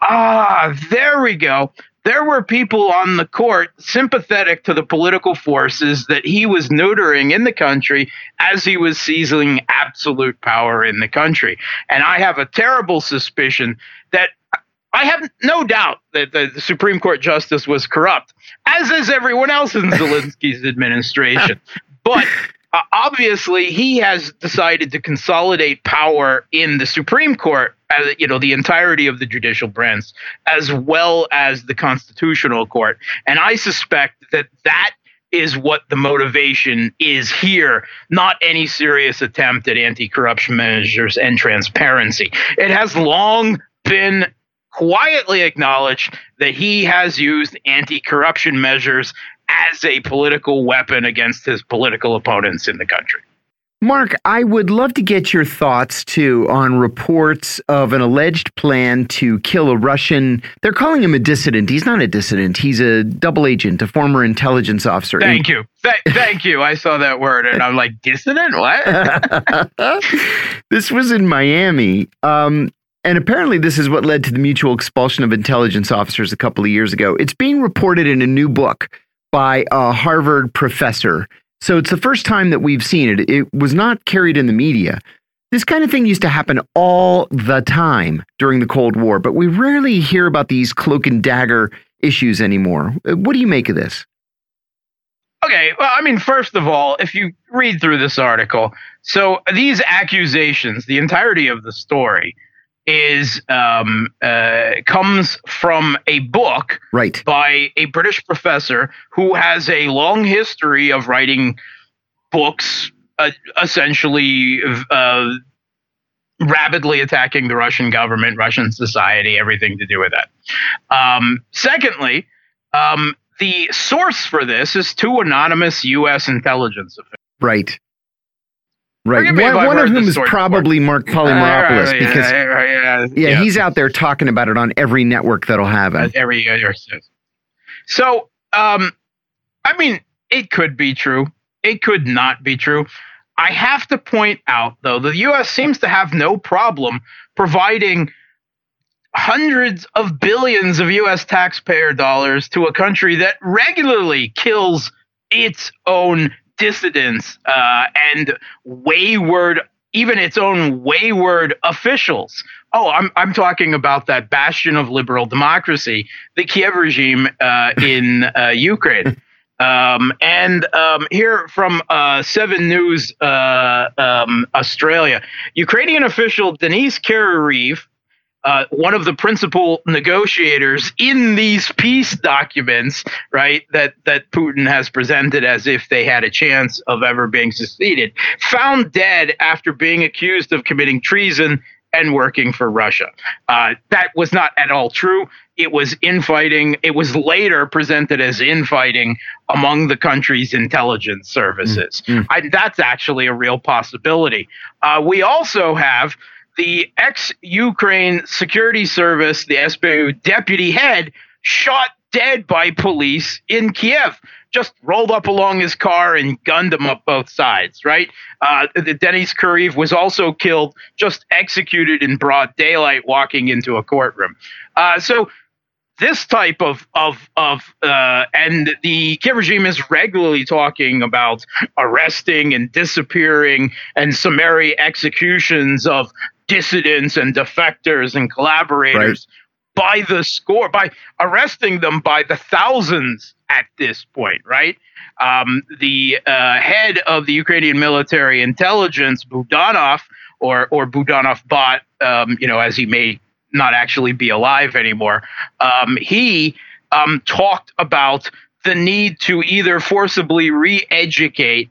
Ah, there we go. There were people on the court sympathetic to the political forces that he was neutering in the country as he was seizing absolute power in the country. And I have a terrible suspicion that I have no doubt that the, Supreme Court justice was corrupt, as is everyone else in *laughs* Zelensky's administration. But uh, obviously, he has decided to consolidate power in the Supreme Court, uh, you know, the entirety of the judicial branch, as well as the Constitutional Court. And I suspect that that is what the motivation is here, not any serious attempt at anti corruption measures and transparency. It has long been quietly acknowledged that he has used anti corruption measures as a political weapon against his political opponents in the country. Mark, I would love to get your thoughts too on reports of an alleged plan to kill a Russian. They're calling him a dissident. He's not a dissident. He's a double agent, a former intelligence officer. Thank you. Th thank you. I saw that word and I'm like, dissident? What? *laughs* this was in Miami. Um, and apparently, this is what led to the mutual expulsion of intelligence officers a couple of years ago. It's being reported in a new book by a Harvard professor so it's the first time that we've seen it. It was not carried in the media. This kind of thing used to happen all the time during the Cold War, but we rarely hear about these cloak and dagger issues anymore. Uh, what do you make of this? Okay, well, I mean, first of all, if you read through this article, so these accusations, the entirety of the story, is um, uh, comes from a book right. by a British professor who has a long history of writing books, uh, essentially uh, rapidly attacking the Russian government, Russian society, everything to do with that. Um, secondly, um, the source for this is two anonymous U.S. intelligence officials. Right. Right. One, one of whom is probably. Marc Polymeropoulos because yeah, yeah, yeah, he's out there talking about it on every network that'll have him. Every uh, so, um, I mean, it could be true. It could not be true. I have to point out, though, the U.S. seems to have no problem providing hundreds of billions of U.S. taxpayer dollars to a country that regularly kills its own dissidents uh, and wayward, even its own wayward officials. Oh, I'm I'm talking about that bastion of liberal democracy, the Kiev regime uh, in uh, Ukraine. *laughs* Um, and um, here from uh, Seven News uh, um, Australia, Ukrainian official Denis Kireev uh, one of the principal negotiators in these peace documents, right, that, that Putin has presented as if they had a chance of ever being succeeded, found dead after being accused of committing treason and working for Russia. Uh, that was not at all true. It was infighting. It was later presented as infighting among the country's intelligence services. Mm-hmm. I, that's actually a real possibility. Uh, we also have the ex Ukraine Security Service, the SBU deputy head, shot dead by police in Kiev. Just rolled up along his car and gunned him up both sides, right? Uh, the Denis Kireev was also killed, just executed in broad daylight, walking into a courtroom. Uh, so this type of of of uh, and the Kiev regime is regularly talking about arresting and disappearing and summary executions of dissidents and defectors and collaborators right. by the score, by arresting them by the thousands at this point, right? Um, the uh, head of the Ukrainian military intelligence, Budanov, or or Budanov bot, um, you know, as he may not actually be alive anymore, um, he um, talked about the need to either forcibly re-educate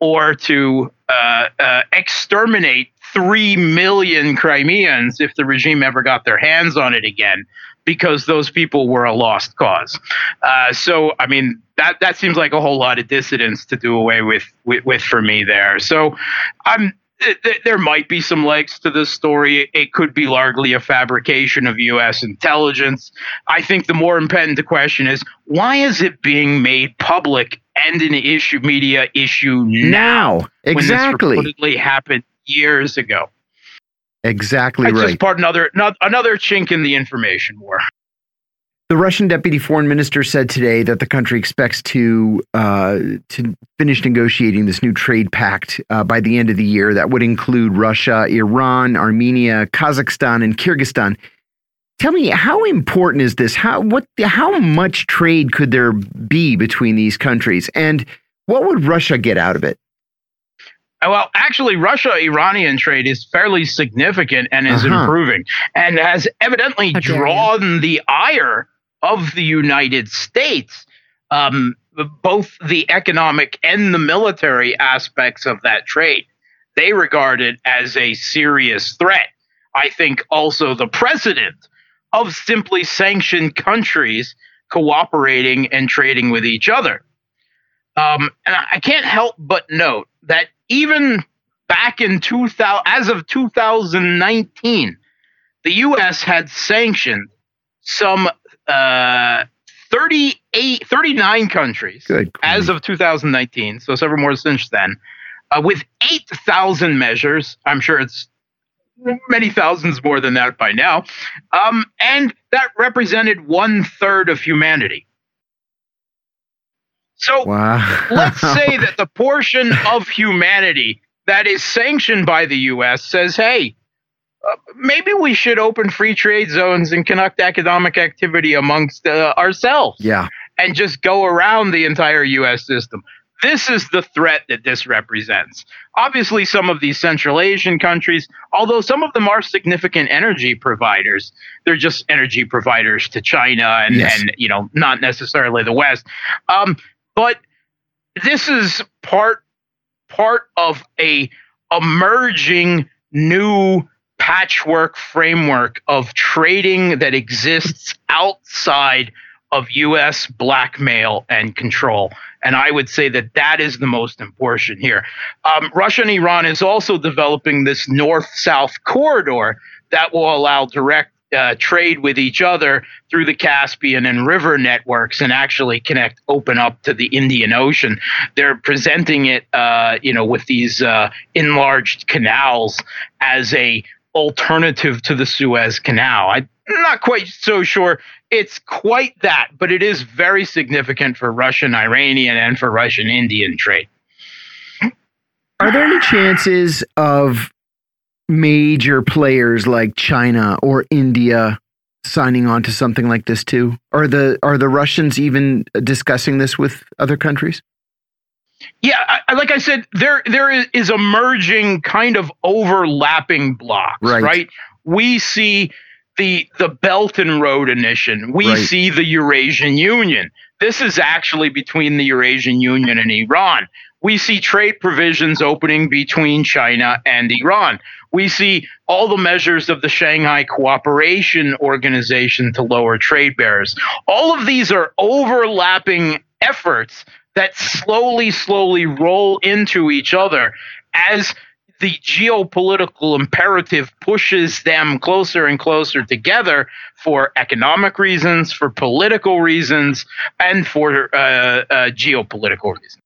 or to uh, uh, exterminate 3 million Crimeans if the regime ever got their hands on it again, because those people were a lost cause. Uh, so, I mean, that, that seems like a whole lot of dissidents to do away with, with, with for me there. So, I'm. there might be some legs to this story. It could be largely a fabrication of U.S. intelligence. I think the more important question is why is it being made public and an issue media issue now? now exactly. When this reportedly happened years ago. Exactly That's right. Just part another another chink in the information war. The Russian deputy foreign minister said today that the country expects to uh, to finish negotiating this new trade pact uh, by the end of the year. That would include Russia, Iran, Armenia, Kazakhstan, and Kyrgyzstan. Tell me, how important is this? How what? How much trade could there be between these countries, and what would Russia get out of it? Uh, well, actually, Russia Iranian trade is fairly significant and is uh-huh. improving and has evidently drawn the ire of the United States. Um, both the economic and the military aspects of that trade. They regard it as a serious threat. I think also the president of simply sanctioned countries cooperating and trading with each other. Um, and I can't help but note that even back in 2000, as of 2019, the U.S. had sanctioned some uh, 38, 39 countries as of 2019, so several more since then, uh, with 8,000 measures. I'm sure it's many thousands more than that by now. Um, and that represented one third of humanity. So wow. let's *laughs* say that the portion of humanity that is sanctioned by the US says, hey, uh, maybe we should open free trade zones and conduct economic activity amongst uh, ourselves. Yeah. And just go around the entire US system. This is the threat that this represents. Obviously, some of these Central Asian countries, although some of them are significant energy providers, they're just energy providers to China and, yes. and you know, not necessarily the West. Um, but this is part part of a emerging new patchwork framework of trading that exists outside of US blackmail and control. And I would say that that is the most important here. Um, Russia and Iran is also developing this north south corridor that will allow direct uh, trade with each other through the Caspian and river networks and actually connect, open up to the Indian Ocean. They're presenting it, uh, you know, with these uh, enlarged canals as a alternative to the Suez Canal. I'm not quite so sure it's quite that, but it is very significant for Russian Iranian and for Russian Indian trade. Are there any chances of major players like China or India signing on to something like this too? Are the are the Russians even discussing this with other countries? Yeah, I, like I said, there there is emerging kind of overlapping blocks, right? right? We see the the Belt and Road Initiative. We right. see the Eurasian Union. This is actually between the Eurasian Union and Iran. We see trade provisions opening between China and Iran. We see all the measures of the Shanghai Cooperation Organization to lower trade barriers. All of these are overlapping efforts that slowly, slowly roll into each other as the geopolitical imperative pushes them closer and closer together for economic reasons, for political reasons, and for uh, uh, geopolitical reasons.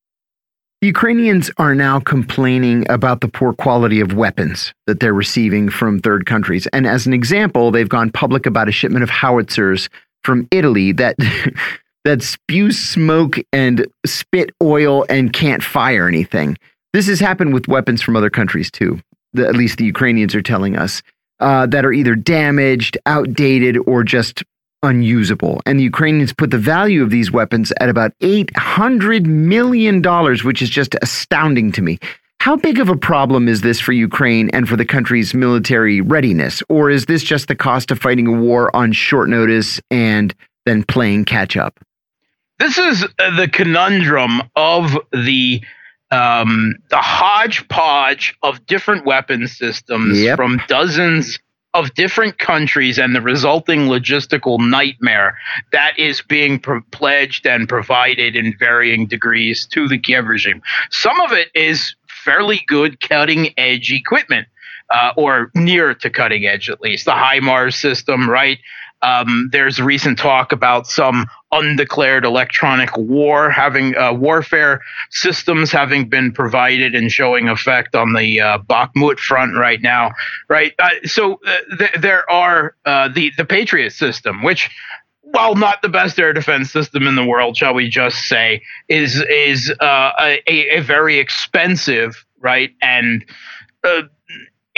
Ukrainians are now complaining about the poor quality of weapons that they're receiving from third countries. And as an example, they've gone public about a shipment of howitzers from Italy that *laughs* that spew smoke and spit oil and can't fire anything. This has happened with weapons from other countries too. The, at least the Ukrainians are telling us uh, that are either damaged, outdated, or just unusable. And the Ukrainians put the value of these weapons at about $800 million, which is just astounding to me. How big of a problem is this for Ukraine and for the country's military readiness? Or is this just the cost of fighting a war on short notice and then playing catch up? This is uh, the conundrum of the um, the hodgepodge of different weapon systems yep. from dozens of different countries and the resulting logistical nightmare that is being pledged and provided in varying degrees to the Kiev regime. Some of it is fairly good cutting edge equipment. Uh, or near to cutting edge at least. The HIMARS system, right? Um, there's recent talk about some undeclared electronic war having uh, warfare systems having been provided and showing effect on the uh, Bakhmut front right now, right? Uh, so uh, th- there are uh, the the Patriot system, which while not the best air defense system in the world, shall we just say, is is uh, a, a very expensive, right, and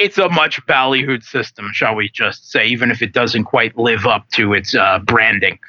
it's a much ballyhooed system, shall we just say, even if it doesn't quite live up to its uh, branding.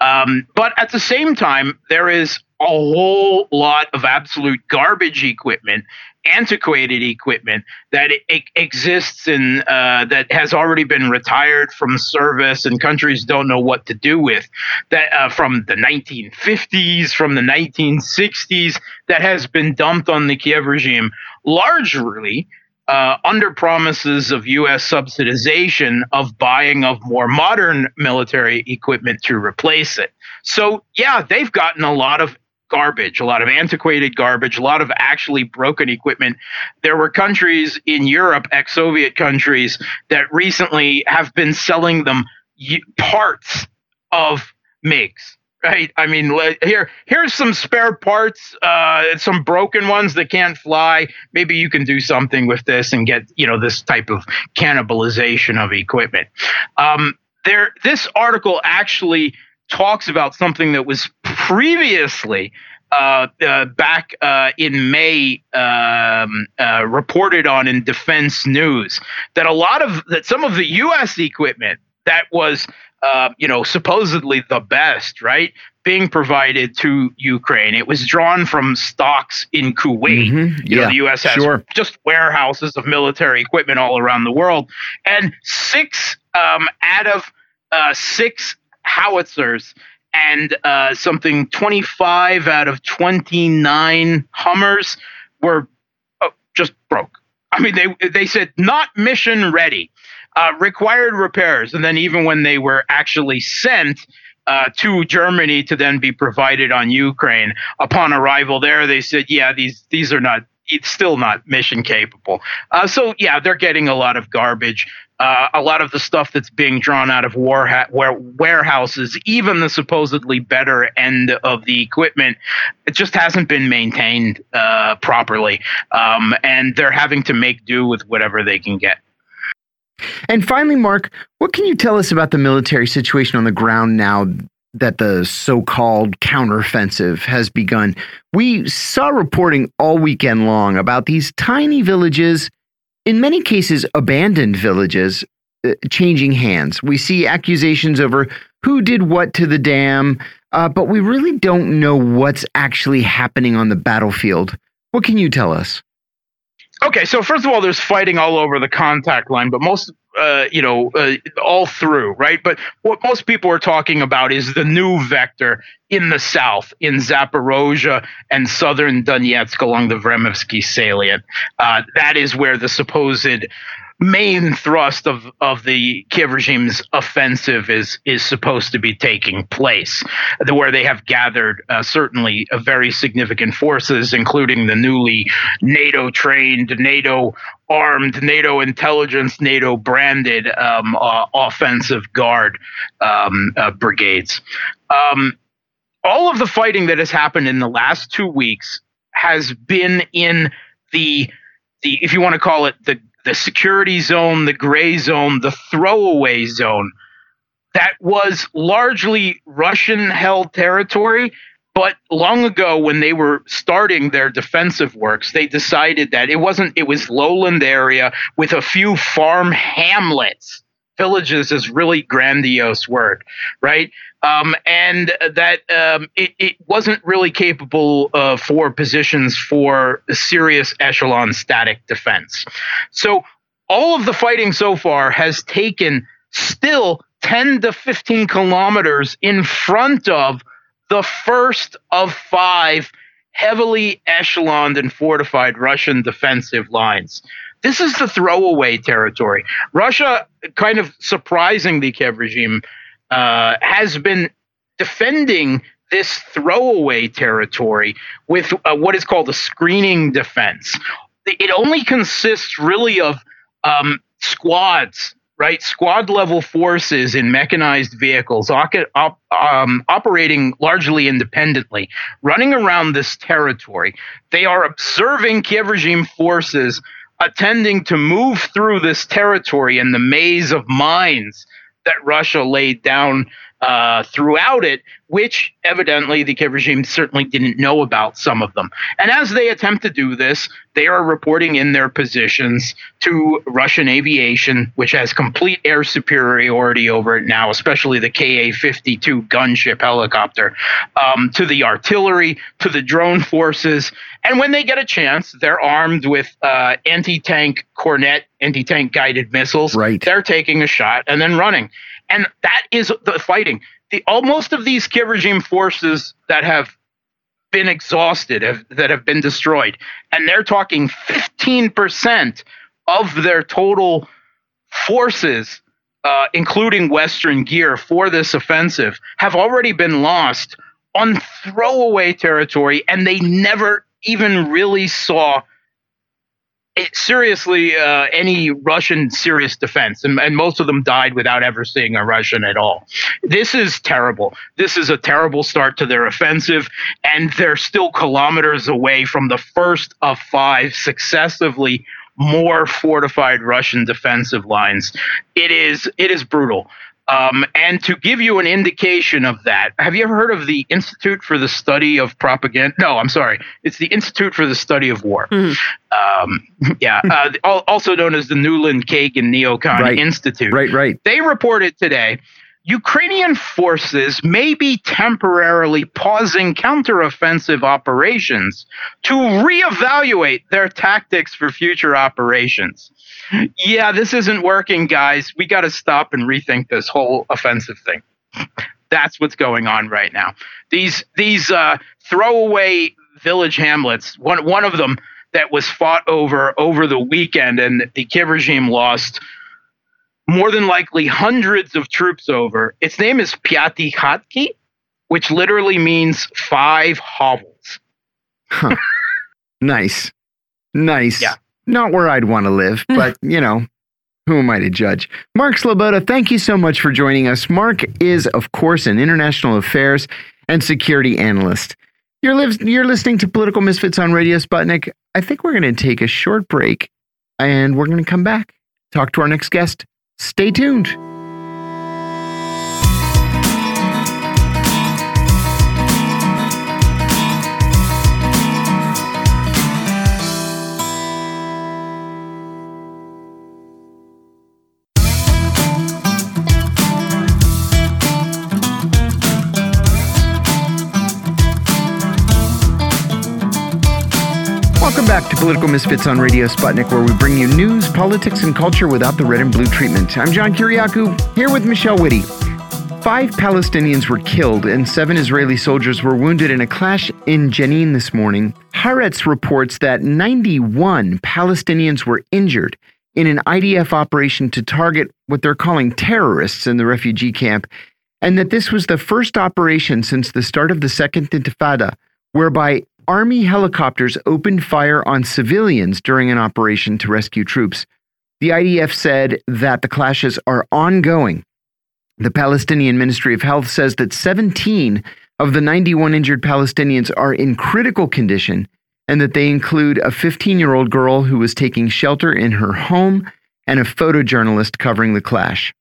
Um, but at the same time, there is a whole lot of absolute garbage equipment, antiquated equipment that it, it exists in uh, that has already been retired from service, and countries don't know what to do with. That uh, from the 1950s, from the 1960s, that has been dumped on the Kiev regime largely uh, under promises of U.S. subsidization of buying of more modern military equipment to replace it. So, yeah, they've gotten a lot of garbage, a lot of antiquated garbage, a lot of actually broken equipment. There were countries in Europe, ex Soviet countries, that recently have been selling them parts of MiGs right? I mean, here here's some spare parts, uh, some broken ones that can't fly. Maybe you can do something with this and get you know this type of cannibalization of equipment. Um, there, this article actually talks about something that was previously. Uh, uh, back uh, in May, um, uh, reported on in Defense News that a lot of that some of the U.S. equipment that was uh, you know, supposedly the best, right? Being provided to Ukraine. It was drawn from stocks in Kuwait. Mm-hmm. You yeah, know, the U.S. has sure. just warehouses of military equipment all around the world, and six um, out of uh, six howitzers and uh, something 25 out of 29 Hummers were oh, just broke. I mean, they they said not mission ready uh, required repairs. And then even when they were actually sent uh, to Germany to then be provided on Ukraine, upon arrival there, they said, yeah, these these are not. It's still not mission capable. Uh, so yeah, they're getting a lot of garbage. Uh, a lot of the stuff that's being drawn out of war ha- warehouses, even the supposedly better end of the equipment, it just hasn't been maintained uh, properly, um, and they're having to make do with whatever they can get. And finally, Mark, what can you tell us about the military situation on the ground now that the so called counteroffensive has begun? We saw reporting all weekend long about these tiny villages, in many cases, abandoned villages, uh, changing hands. We see accusations over who did what to the dam, uh, but we really don't know what's actually happening on the battlefield. What can you tell us? Okay, so first of all, there's fighting all over the contact line, but most, uh, you know, uh, all through, right? But what most people are talking about is the new vector in the south, in Zaporozhye and southern Donetsk along the Vremivsky salient. Uh, that is where the supposed main thrust of, of the Kiev regime's offensive is is supposed to be taking place, where they have gathered uh, certainly very significant forces, including the newly NATO trained, NATO armed, NATO intelligence, NATO branded um, uh, offensive guard um, uh, brigades. Um, all of the fighting that has happened in the last two weeks has been in the the if you want to call it the the security zone, the gray zone, the throwaway zone. That was largely Russian held territory. But long ago, when they were starting their defensive works, they decided that it wasn't, it was lowland area with a few farm hamlets. Villages is really grandiose word, right? Um, and that um, it, it, wasn't really capable uh, for positions for serious echelon static defense. So all of the fighting so far has taken still 10 to 15 kilometers in front of the first of five heavily echeloned and fortified Russian defensive lines. This is the throwaway territory. Russia, kind of surprising the Kiev regime, uh, has been defending this throwaway territory with uh, what is called a screening defense. It only consists really of um, squads, right? Squad level forces in mechanized vehicles op- um, operating largely independently, running around this territory. They are observing Kiev regime forces attending to move through this territory in the maze of mines that Russia laid down uh, throughout it, which evidently the Kiev regime certainly didn't know about some of them. And as they attempt to do this, they are reporting in their positions to Russian aviation, which has complete air superiority over it now, especially the Ka 52 gunship helicopter, um, to the artillery, to the drone forces. And when they get a chance, they're armed with uh, anti tank Kornet, anti tank guided missiles. Right. They're taking a shot and then running. And that is the fighting. The most of these Kiev regime forces that have been exhausted, have, that have been destroyed, and they're talking 15% of their total forces, uh, including Western gear for this offensive, have already been lost on throwaway territory, and they never even really saw it, seriously uh, any Russian serious defense, and, and most of them died without ever seeing a Russian at all. This is terrible. This is a terrible start to their offensive, and they're still kilometers away from the first of five successively more fortified Russian defensive lines. It is it is brutal. Um, and to give you an indication of that, have you ever heard of the Institute for the Study of Propaganda? No, I'm sorry. It's the Institute for the Study of War. Mm-hmm. Um, yeah, *laughs* uh, also known as the Nuland Kagan Neocon right. Institute. Right, right. They reported today Ukrainian forces may be temporarily pausing counteroffensive operations to reevaluate their tactics for future operations yeah, this isn't working, guys. We got to stop and rethink this whole offensive thing. That's what's going on right now. These these uh, throwaway village hamlets. One one of them that was fought over over the weekend, and the Kiev regime lost more than likely hundreds of troops over. Its name is Pyati Khatki, which literally means five hovels. Huh. nice, nice. Yeah. Not where I'd want to live, *laughs* but you know, who am I to judge? Mark Sleboda, thank you so much for joining us. Mark is, of course, an international affairs and security analyst. You're, li you're listening to Political Misfits on Radio Sputnik. I think we're going to take a short break and we're going to come back, talk to our next guest. Stay tuned. Political Misfits on Radio Sputnik, where we bring you news, politics, and culture without the red and blue treatment. I'm John Kiriakou, here with Michelle Witte. Five Palestinians were killed and seven Israeli soldiers were wounded in a clash in Jenin this morning. Haaretz reports that 91 Palestinians were injured in an IDF operation to target what they're calling terrorists in the refugee camp, and that this was the first operation since the start of the Second Intifada whereby Army helicopters opened fire on civilians during an operation to rescue troops. The IDF said that the clashes are ongoing. The Palestinian Ministry of Health says that 17 of the 91 injured Palestinians are in critical condition and that they include a 15 year old girl who was taking shelter in her home and a photojournalist covering the clash.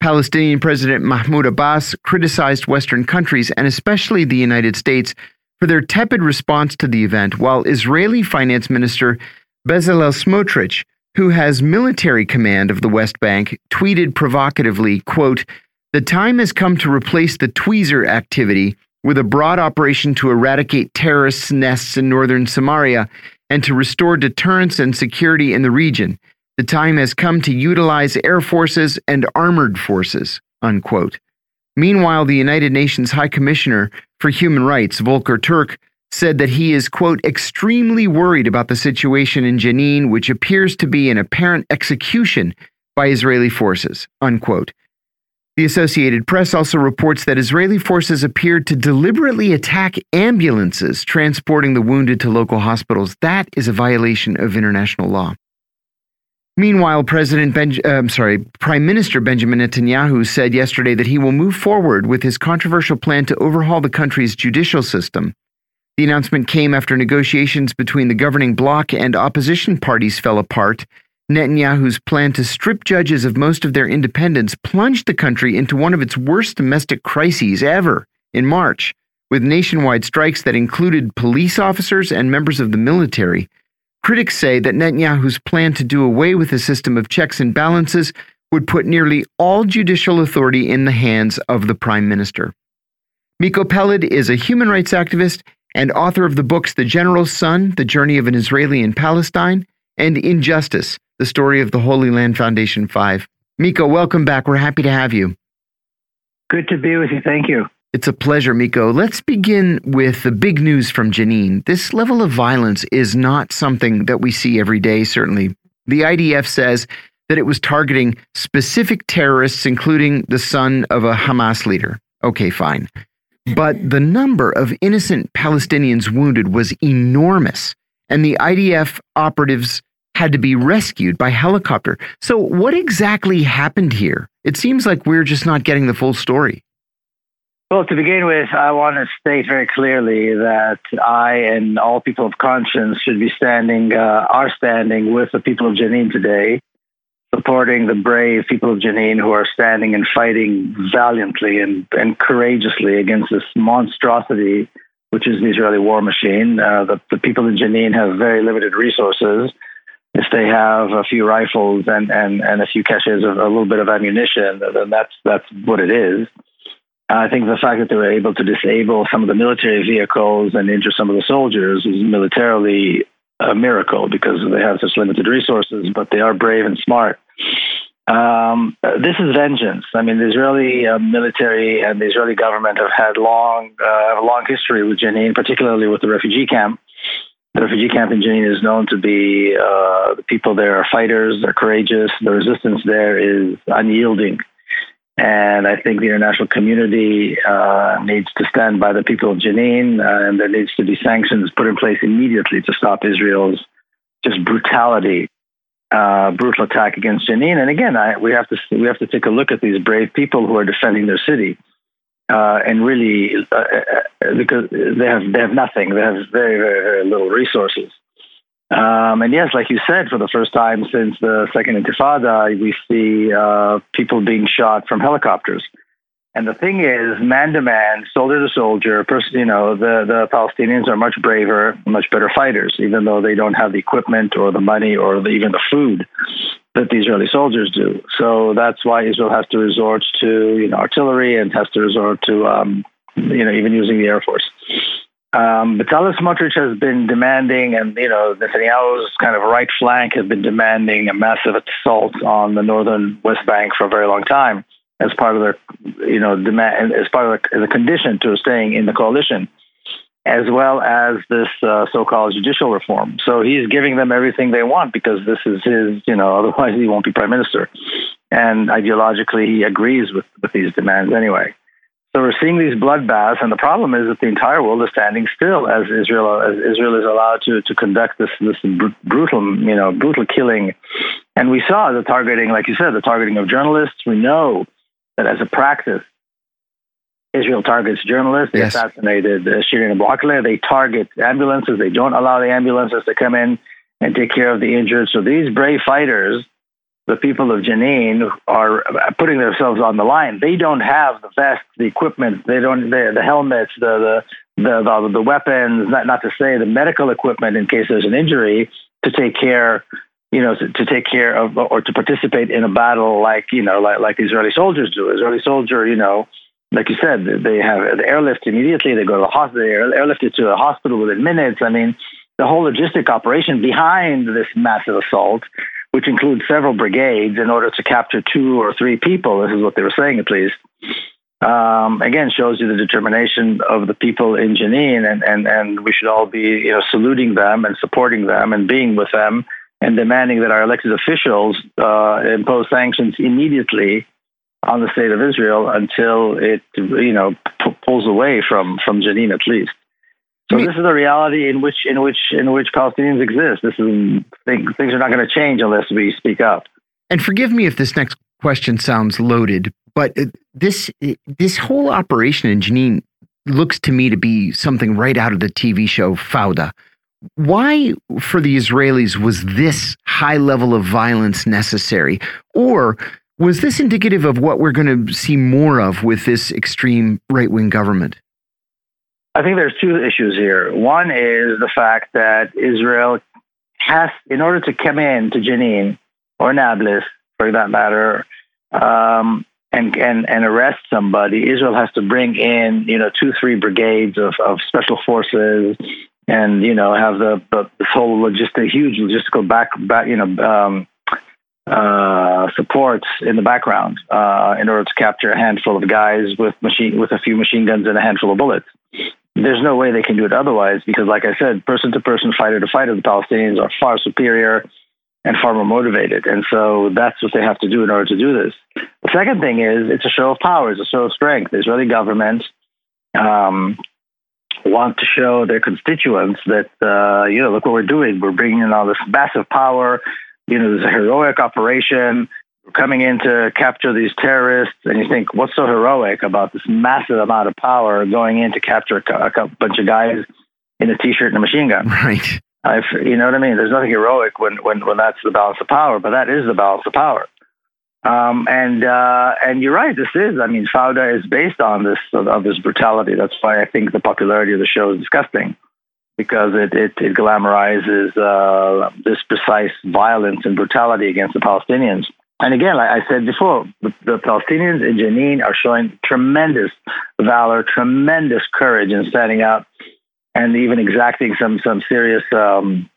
Palestinian President Mahmoud Abbas criticized Western countries and especially the United States for their tepid response to the event, while Israeli Finance Minister Bezalel Smotrich, who has military command of the West Bank, tweeted provocatively, quote, "The time has come to replace the tweezer activity with a broad operation to eradicate terrorists' nests in northern Samaria and to restore deterrence and security in the region. The time has come to utilize air forces and armored forces." Unquote. Meanwhile, the United Nations High Commissioner for Human Rights, Volker Turk, said that he is, quote, extremely worried about the situation in Jenin, which appears to be an apparent execution by Israeli forces, unquote. The Associated Press also reports that Israeli forces appeared to deliberately attack ambulances transporting the wounded to local hospitals. That is a violation of international law. Meanwhile, President ben, uh, sorry, Prime Minister Benjamin Netanyahu said yesterday that he will move forward with his controversial plan to overhaul the country's judicial system. The announcement came after negotiations between the governing bloc and opposition parties fell apart. Netanyahu's plan to strip judges of most of their independence plunged the country into one of its worst domestic crises ever in March, with nationwide strikes that included police officers and members of the military. Critics say that Netanyahu's plan to do away with a system of checks and balances would put nearly all judicial authority in the hands of the prime minister. Miko Peled is a human rights activist and author of the books The General's Son, The Journey of an Israeli in Palestine, and Injustice, The Story of the Holy Land Foundation 5. Miko, welcome back. We're happy to have you. Good to be with you. Thank you. It's a pleasure, Miko. Let's begin with the big news from Jenin. This level of violence is not something that we see every day, certainly The IDF says that it was targeting specific terrorists, including the son of a Hamas leader. Okay, fine. But the number of innocent Palestinians wounded was enormous, and the IDF operatives had to be rescued by helicopter. So, what exactly happened here? It seems like we're just not getting the full story. Well, to begin with, I want to state very clearly that I and all people of conscience should be standing, uh, are standing with the people of Jenin today, supporting the brave people of Jenin who are standing and fighting valiantly and, and courageously against this monstrosity, which is the Israeli war machine. Uh, the, the people in Jenin have very limited resources. If they have a few rifles and, and, and a few caches of a little bit of ammunition, then that's that's what it is. I think the fact that they were able to disable some of the military vehicles and injure some of the soldiers is militarily a miracle because they have such limited resources, but they are brave and smart. Um, this is vengeance. I mean, the Israeli uh, military and the Israeli government have had long, uh, a long history with Jenin, particularly with the refugee camp. The refugee camp in Jenin is known to be uh, the people there are fighters, they're courageous, the resistance there is unyielding. And I think the international community uh, needs to stand by the people of Jenin, uh, and there needs to be sanctions put in place immediately to stop Israel's just brutality, uh, brutal attack against Jenin. And again, I, we have to we have to take a look at these brave people who are defending their city, uh, and really uh, uh, because they have they have nothing, they have very very very little resources. Um, and yes, like you said, for the first time since the Second Intifada, we see uh, people being shot from helicopters. And the thing is, man to man, soldier to soldier, person, you know, the, the Palestinians are much braver, much better fighters, even though they don't have the equipment or the money or the, even the food that the Israeli soldiers do. So that's why Israel has to resort to, you know, artillery and has to resort to, um, you know, even using the Air Force. Um, Bezalel Smotrich has been demanding, and you know Netanyahu's kind of right flank has been demanding a massive assault on the northern West Bank for a very long time, as part of their, you know, demand as part of the, a condition to staying in the coalition, as well as this uh, so-called judicial reform. So he's giving them everything they want because this is his, you know, *laughs* otherwise he won't be prime minister, and ideologically he agrees with with these demands anyway. So we're seeing these bloodbaths, and the problem is that the entire world is standing still as Israel as Israel is allowed to to conduct this this brutal you know brutal killing. And we saw the targeting, like you said, the targeting of journalists. We know that as a practice, Israel targets journalists. They yes. assassinated uh, Shireen Abu Akleh. They target ambulances. They don't allow the ambulances to come in and take care of the injured. So these brave fighters the people of Jenin are putting themselves on the line. They don't have the vests, the equipment, they don't the, the helmets, the the, the the the weapons, not not to say the medical equipment in case there's an injury to take care, you know, to, to take care of or to participate in a battle like you know like like Israeli soldiers do. Israeli soldier, you know. Like you said, they have the airlift immediately. They go to the hospital. They are airlifted to a hospital within minutes. I mean, the whole logistic operation behind this massive assault which includes several brigades, in order to capture two or three people. This is what they were saying, at least. Um, again, shows you the determination of the people in Jenin, and, and, and we should all be you know saluting them and supporting them and being with them and demanding that our elected officials uh, impose sanctions immediately on the state of Israel until it you know p- pulls away from from Jenin at least. So this is the reality in which in which in which Palestinians exist. This is things, things are not going to change unless we speak up. And forgive me if this next question sounds loaded, but uh, this this whole operation in Jenin looks to me to be something right out of the TV show Fauda. Why, for the Israelis, was this high level of violence necessary? Or was this indicative of what we're going to see more of with this extreme right wing government? I think there's two issues here. One is the fact that Israel has, in order to come in to Jenin or Nablus, for that matter, um, and, and, and arrest somebody, Israel has to bring in, you know, two, three brigades of, of special forces and, you know, have the, the this whole logistic, huge logistical back, back you know, um, uh, supports in the background uh, in order to capture a handful of guys with machine with a few machine guns and a handful of bullets there's no way they can do it otherwise because, like I said, person to person, fighter to fighter, the Palestinians are far superior. and far more motivated. And so that's what they have to do in order to do this. The second thing is it's a show of power, it's a show of strength. The Israeli government um, want to show their constituents that, uh, you know, look what we're doing. We're bringing in all this massive power. You know, there's a heroic operation. Coming in to capture these terrorists. And you think, what's so heroic about this massive amount of power going in to capture a, a bunch of guys in a t-shirt and a machine gun? Right. I've, you know what I mean? There's nothing heroic when, when, when that's the balance of power, but that is the balance of power. Um, and uh, and you're right. This is. I mean, Fauda is based on this of this brutality. That's why I think the popularity of the show is disgusting, because it it, it glamorizes uh, this precise violence and brutality against the Palestinians. And again, like I said before, the, the Palestinians in Jenin are showing tremendous valor, tremendous courage in standing up and even exacting some some serious um,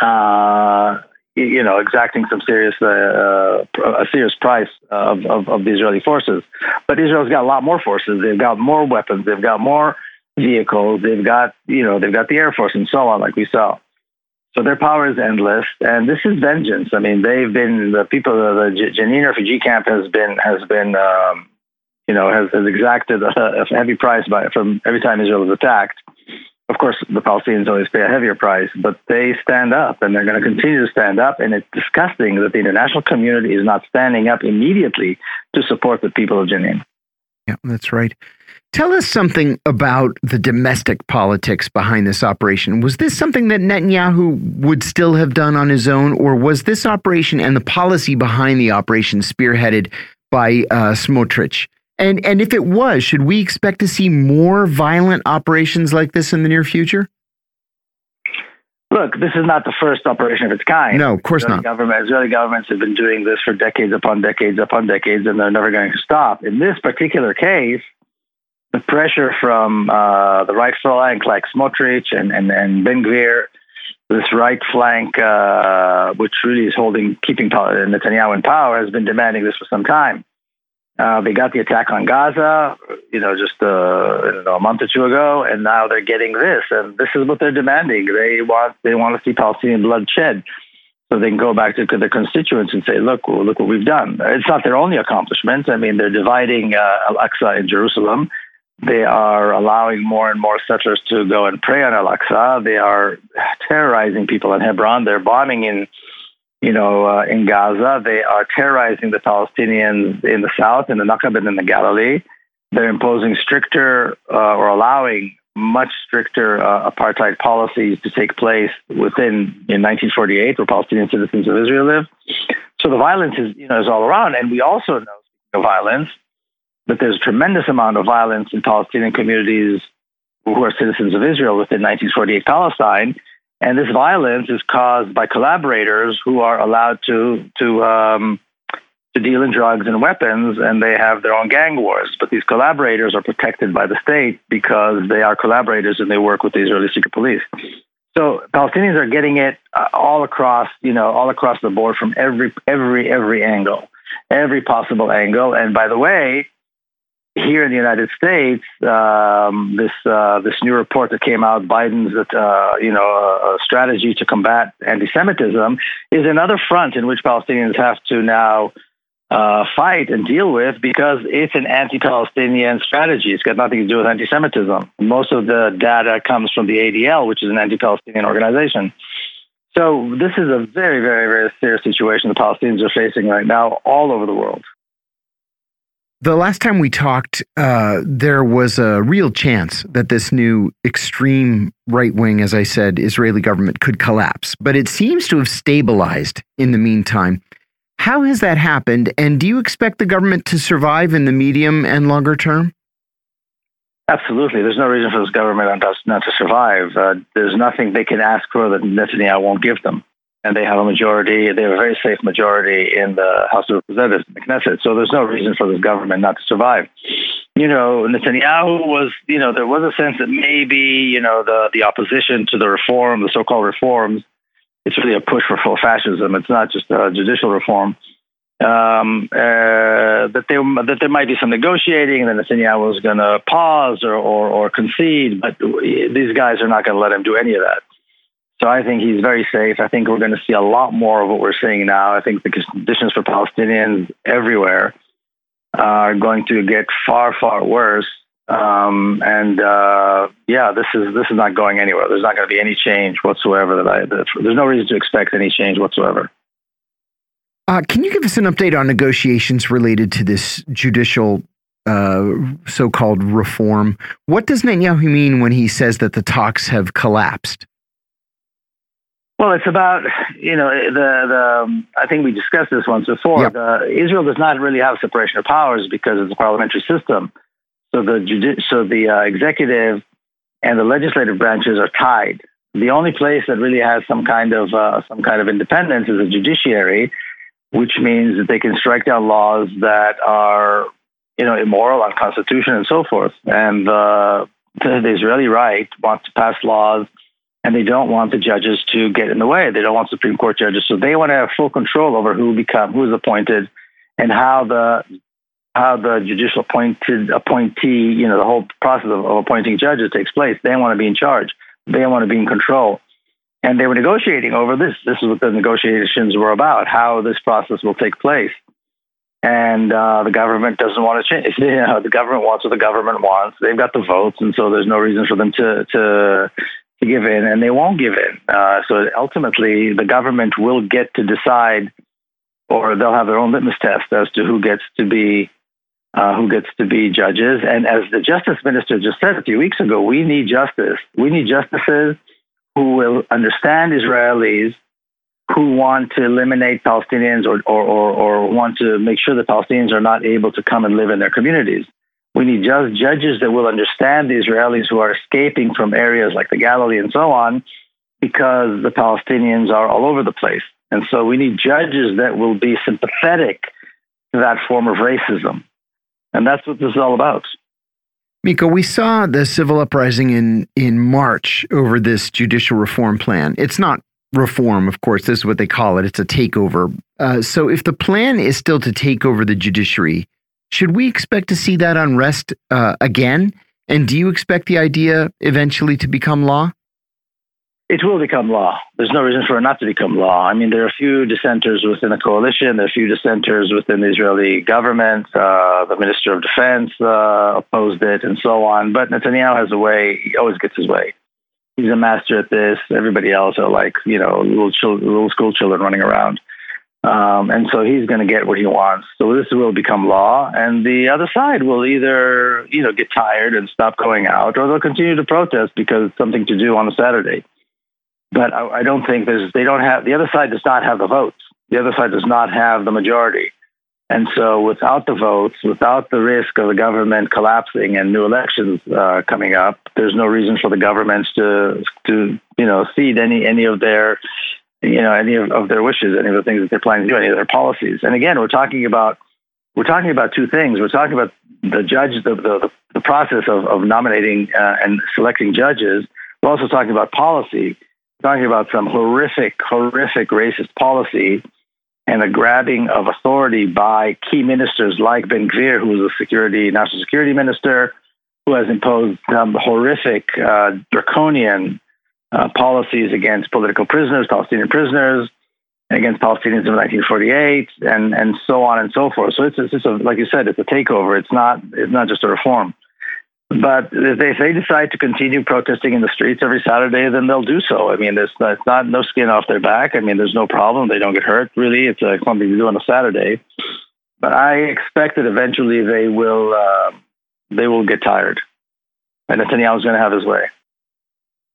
uh, you know exacting some serious uh, uh, a serious price of, of, of the Israeli forces. But Israel's got a lot more forces. They've got more weapons. They've got more vehicles. They've got you know they've got the air force and so on, like we saw. So their power is endless, and this is vengeance. I mean, they've been the people. Of the Jenin refugee camp has been has been um, you know has, has exacted a, *laughs* a heavy price by from every time Israel is attacked of course, the Palestinians always pay a heavier price, but they stand up and they're going to continue to stand up. And it's disgusting that the international community is not standing up immediately to support the people of Jenin. Yeah, that's right. Tell us something about the domestic politics behind this operation. Was this something that Netanyahu would still have done on his own, or was this operation and the policy behind the operation spearheaded by uh, Smotrich? And and if it was, should we expect to see more violent operations like this in the near future? Look, this is not the first operation of its kind. No, of course Israeli not. Government, Israeli governments have been doing this for decades upon decades upon decades, and they're never going to stop. In this particular case, the pressure from uh, the right flank, like Smotrich and, and, and Ben Gvir, this right flank, uh, which really is holding, keeping Netanyahu in power, has been demanding this for some time. Uh, they got the attack on Gaza, you know, just uh, know, a month or two ago, and now they're getting this, and this is what they're demanding. They want they want to see Palestinian blood shed, so they can go back to their constituents and say, "Look, look what we've done." It's not their only accomplishment. I mean, they're dividing uh, Al-Aqsa in Jerusalem. They are allowing more and more settlers to go and pray on Al-Aqsa. They are terrorizing people in Hebron. They're bombing in you know, uh, in Gaza. They are terrorizing the Palestinians in the south, in the Naqab and in the Galilee. They're imposing stricter uh, or allowing much stricter uh, apartheid policies to take place within in 1948, where Palestinian citizens of Israel live. So the violence is, you know, is all around, and we also know of violence that there's a tremendous amount of violence in Palestinian communities who are citizens of Israel within 1948 Palestine and this violence is caused by collaborators who are allowed to to um, to deal in drugs and weapons, and they have their own gang wars. But these collaborators are protected by the state because they are collaborators and they work with the Israeli secret police. So Palestinians are getting it uh, all across, you know, all across the board from every every every angle, every possible angle. And by the way, here in the United States, um, this uh, this new report that came out, Biden's uh, you know uh, strategy to combat anti-Semitism, is another front in which Palestinians have to now uh, fight and deal with because it's an anti-Palestinian strategy. It's got nothing to do with anti-Semitism. Most of the data comes from the ADL, which is an anti-Palestinian organization. So this is a very, very, very serious situation the Palestinians are facing right now all over the world. The last time we talked, uh, there was a real chance that this new extreme right wing, as I said, Israeli government could collapse, but it seems to have stabilized in the meantime. How has that happened? And do you expect the government to survive in the medium and longer term? Absolutely. There's no reason for this government not to survive. Uh, there's nothing they can ask for that Netanyahu won't give them and they have a majority. They have a very safe majority in the House of Representatives, the Knesset. So there's no reason for this government not to survive. You know, Netanyahu was, you know, there was a sense that maybe, you know, the the opposition to the reform, the so-called reforms, it's really a push for full fascism. It's not just a judicial reform. Um, uh, that there that there might be some negotiating, and then Netanyahu was going to pause or, or or concede, but these guys are not going to let him do any of that. So I think he's very safe. I think we're going to see a lot more of what we're seeing now. I think the conditions for Palestinians everywhere are going to get far, far worse. Um, and uh, yeah, this is this is not going anywhere. There's not going to be any change whatsoever. That I that, there's no reason to expect any change whatsoever. Uh, can you give us an update on negotiations related to this judicial uh, so-called reform? What does Netanyahu mean when he says that the talks have collapsed? Well, it's about you know the the. Um, I think we discussed this once before. Yep. The, Israel does not really have separation of powers because it's a parliamentary system. So the judi- so the uh, executive and the legislative branches are tied. The only place that really has some kind of uh, some kind of independence is the judiciary, which means that they can strike down laws that are you know immoral, unconstitutional, and so forth. And uh, the, the Israeli right wants to pass laws, and they don't want the judges to get in the way. They don't want Supreme Court judges, so they want to have full control over who become who is appointed and how the how the judicial appointed appointee, you know, the whole process of, of appointing judges takes place. They want to be in charge. They want to be in control. And they were negotiating over this. This is what the negotiations were about, how this process will take place. And uh, the government doesn't want to change. *laughs* You know, the government wants what the government wants. They've got the votes, and so there's no reason for them to to, to give in, and they won't give in. Uh, so ultimately, the government will get to decide, or they'll have their own litmus test as to who gets to be uh, who gets to be judges. And as the justice minister just said a few weeks ago, we need justice. We need justices who will understand Israelis who want to eliminate Palestinians or, or, or, or want to make sure that Palestinians are not able to come and live in their communities. We need just judges that will understand the Israelis who are escaping from areas like the Galilee and so on because the Palestinians are all over the place. And so we need judges that will be sympathetic to that form of racism. And that's what this is all about. Miko, we saw the civil uprising in, in March over this judicial reform plan. It's not reform, of course, this is what they call it. It's a takeover. Uh, so if the plan is still to take over the judiciary, should we expect to see that unrest uh, again? And do you expect the idea eventually to become law? It will become law. There's no reason for it not to become law. I mean, there are a few dissenters within the coalition. There are a few dissenters within the Israeli government. Uh, the Minister of Defense uh, opposed it, and so on. But Netanyahu has a way. He always gets his way. He's a master at this. Everybody else are like, you know, little, children, little school children running around. Um, and so he's going to get what he wants. So this will become law, and the other side will either, you know, get tired and stop going out, or they'll continue to protest because it's something to do on a Saturday but I, I don't think there's they don't have the other side does not have the votes. The other side does not have the majority. And so, without the votes, without the risk of the government collapsing and new elections uh, coming up, there's no reason for the governments to to you know cede any any of their you know any of, of their wishes, any of the things that they're planning to do, any of their policies. And again, we're talking about we're talking about two things. We're talking about the judge, the the, the process of, of nominating uh, and selecting judges. We're also talking about policy talking about some horrific, horrific racist policy and the grabbing of authority by key ministers like Ben Gvir, who was a security, national security minister, who has imposed um, horrific, uh, draconian uh, policies against political prisoners, Palestinian prisoners, against Palestinians in 1948, and and so on and so forth. So it's, it's just a, like you said, it's a takeover. It's not it's not just a reform. But if they, if they decide to continue protesting in the streets every Saturday, then they'll do so. I mean, there's it's not no skin off their back. I mean, there's no problem. They don't get hurt, really. It's uh, something to do on a Saturday. But I expect that eventually they will uh, they will get tired, and Netanyahu's going to have his way.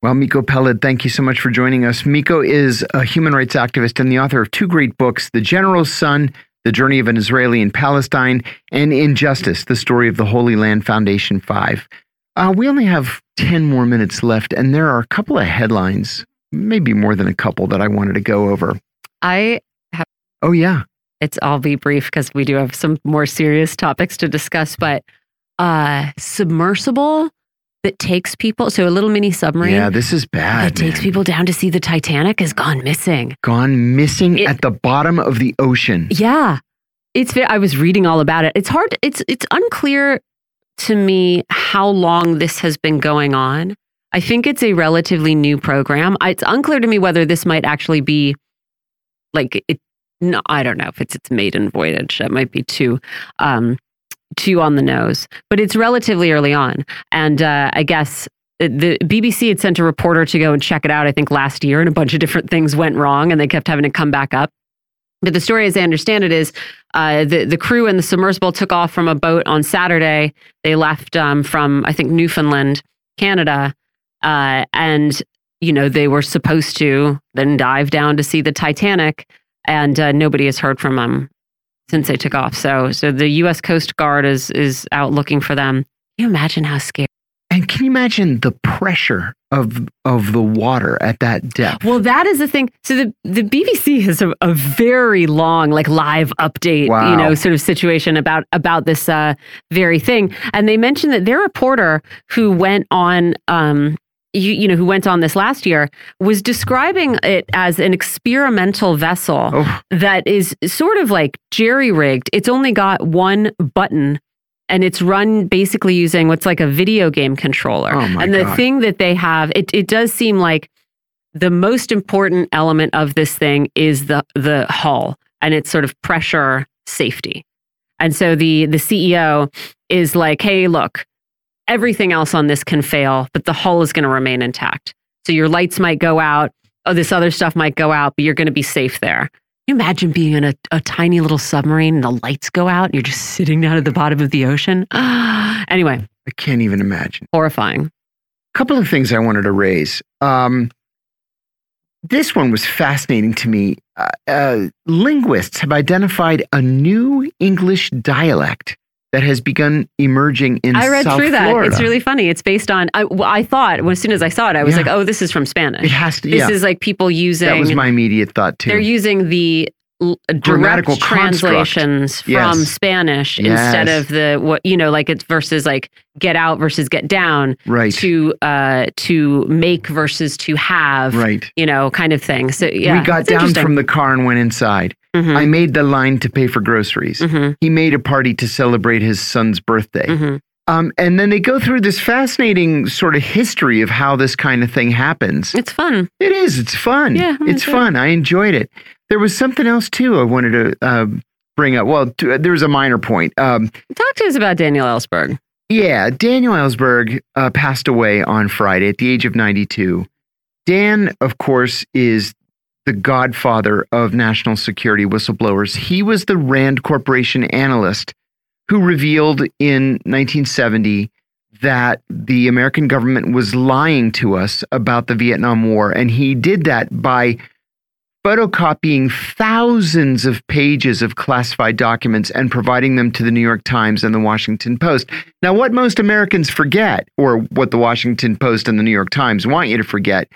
Well, Miko Peled, thank you so much for joining us. Miko is a human rights activist and the author of two great books, The General's Son the Journey of an Israeli in Palestine, and Injustice, the story of the Holy Land Foundation 5. Uh, we only have 10 more minutes left, and there are a couple of headlines, maybe more than a couple, that I wanted to go over. I have. Oh, yeah. It's, I'll be brief because we do have some more serious topics to discuss, but uh, submersible that takes people. So a little mini submarine. Yeah, this is bad. That takes people down to see the Titanic has gone missing. Gone missing It- at the bottom of the ocean. Yeah, it's. I was reading all about it. It's hard. It's it's unclear to me how long this has been going on. I think it's a relatively new program. It's unclear to me whether this might actually be like it. No, I don't know if it's its maiden voyage. That might be too um, too on the nose, but it's relatively early on, and uh, I guess the BBC had sent a reporter to go and check it out. I think last year, and a bunch of different things went wrong, and they kept having to come back up. But the story, as I understand it, is uh, the the crew and the submersible took off from a boat on Saturday. They left um, from I think Newfoundland, Canada, uh, and you know they were supposed to then dive down to see the Titanic, and uh, nobody has heard from them since they took off. So so the U.S. Coast Guard is is out looking for them. Can you imagine how scary? And can you imagine the pressure of of the water at that depth? Well, that is the thing. So the the BBC has a, a very long, like live update, Wow. you know, sort of situation about about this uh, very thing. And they mentioned that their reporter who went on. Um, you, you know, who went on this last year was describing it as an experimental vessel Oh. that is sort of like jerry rigged. It's only got one button and it's run basically using what's like a video game controller. Oh my and the God. thing that they have, it, it does seem like the most important element of this thing is the the hull and its sort of pressure safety. And so the the CEO is like, hey, look, everything else on this can fail, but the hull is going to remain intact. So your lights might go out, oh, this other stuff might go out, but you're going to be safe there. Can you imagine being in a, a tiny little submarine and the lights go out and you're just sitting down at the bottom of the ocean? *gasps* anyway, I can't even imagine. horrifying. A couple of things I wanted to raise. Um, this one was fascinating to me. Uh, uh, linguists have identified a new English dialect that has begun emerging in I read South through that. Florida. It's really funny. It's based on, I, well, I thought, well, as soon as I saw it, I was Yeah. like, oh, this is from Spanish. It has to. this Yeah, is like people using, that was my immediate thought too. they're using the direct construct. translations from Yes. Spanish Yes. instead of the, what, you know, like it's versus like get out versus get down right. to, uh, to make versus to have, right. you know, kind of thing. So yeah. we got down from the car and went inside. Mhm, I made the line to pay for groceries. mhm, He made a party to celebrate his son's birthday. mhm. Um, and then they go through this fascinating sort of history of how this kind of thing happens. It's fun. It is. It's fun. Yeah, I it's enjoyed fun. I enjoyed it. There was something else too I wanted to uh, bring up. Well, t- there was a minor point. Um, Talk to us about Daniel Ellsberg. yeah, Daniel Ellsberg uh, passed away on Friday at the age of 92. Dan, of course, is the godfather of national security whistleblowers. He was the Rand Corporation analyst who revealed in 1970 that the American government was lying to us about the Vietnam War. And he did that by photocopying thousands of pages of classified documents and providing them to the New York Times and the Washington Post. Now, what most Americans forget, or what the Washington Post and the New York Times want you to forget,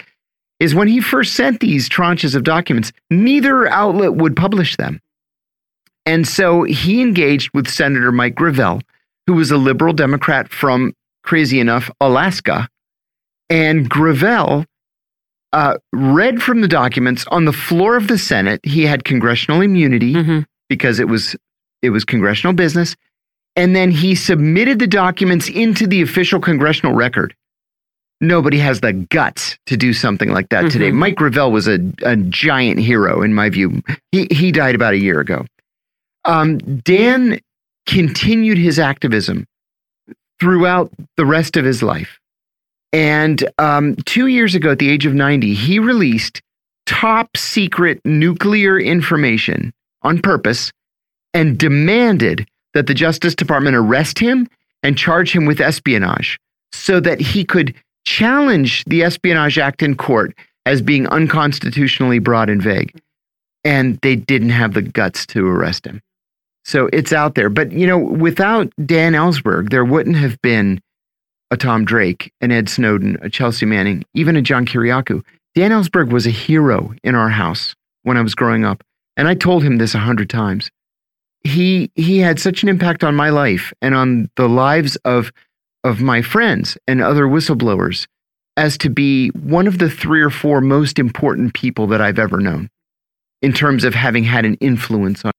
is when he first sent these tranches of documents, neither outlet would publish them. And so he engaged with Senator Mike Gravel, who was a liberal Democrat from, crazy enough, Alaska. And Gravel uh, read from the documents on the floor of the Senate. He had congressional immunity Mhm. because it was it was congressional business, and then he submitted the documents into the official congressional record. Nobody has the guts to do something like that today. Mhm. Mike Gravel was a, a giant hero in my view. He he died about a year ago. Um, Dan continued his activism throughout the rest of his life. And um, two years ago, at the age of 90, he released top secret nuclear information on purpose and demanded that the Justice Department arrest him and charge him with espionage so that he could challenge the Espionage Act in court as being unconstitutionally broad and vague. And they didn't have the guts to arrest him. So it's out there. But, you know, without Dan Ellsberg, there wouldn't have been a Tom Drake, an Ed Snowden, a Chelsea Manning, even a John Kiriakou. Dan Ellsberg was a hero in our house when I was growing up. And I told him this a hundred times. He he had such an impact on my life and on the lives of of my friends and other whistleblowers as to be one of the three or four most important people that I've ever known in terms of having had an influence on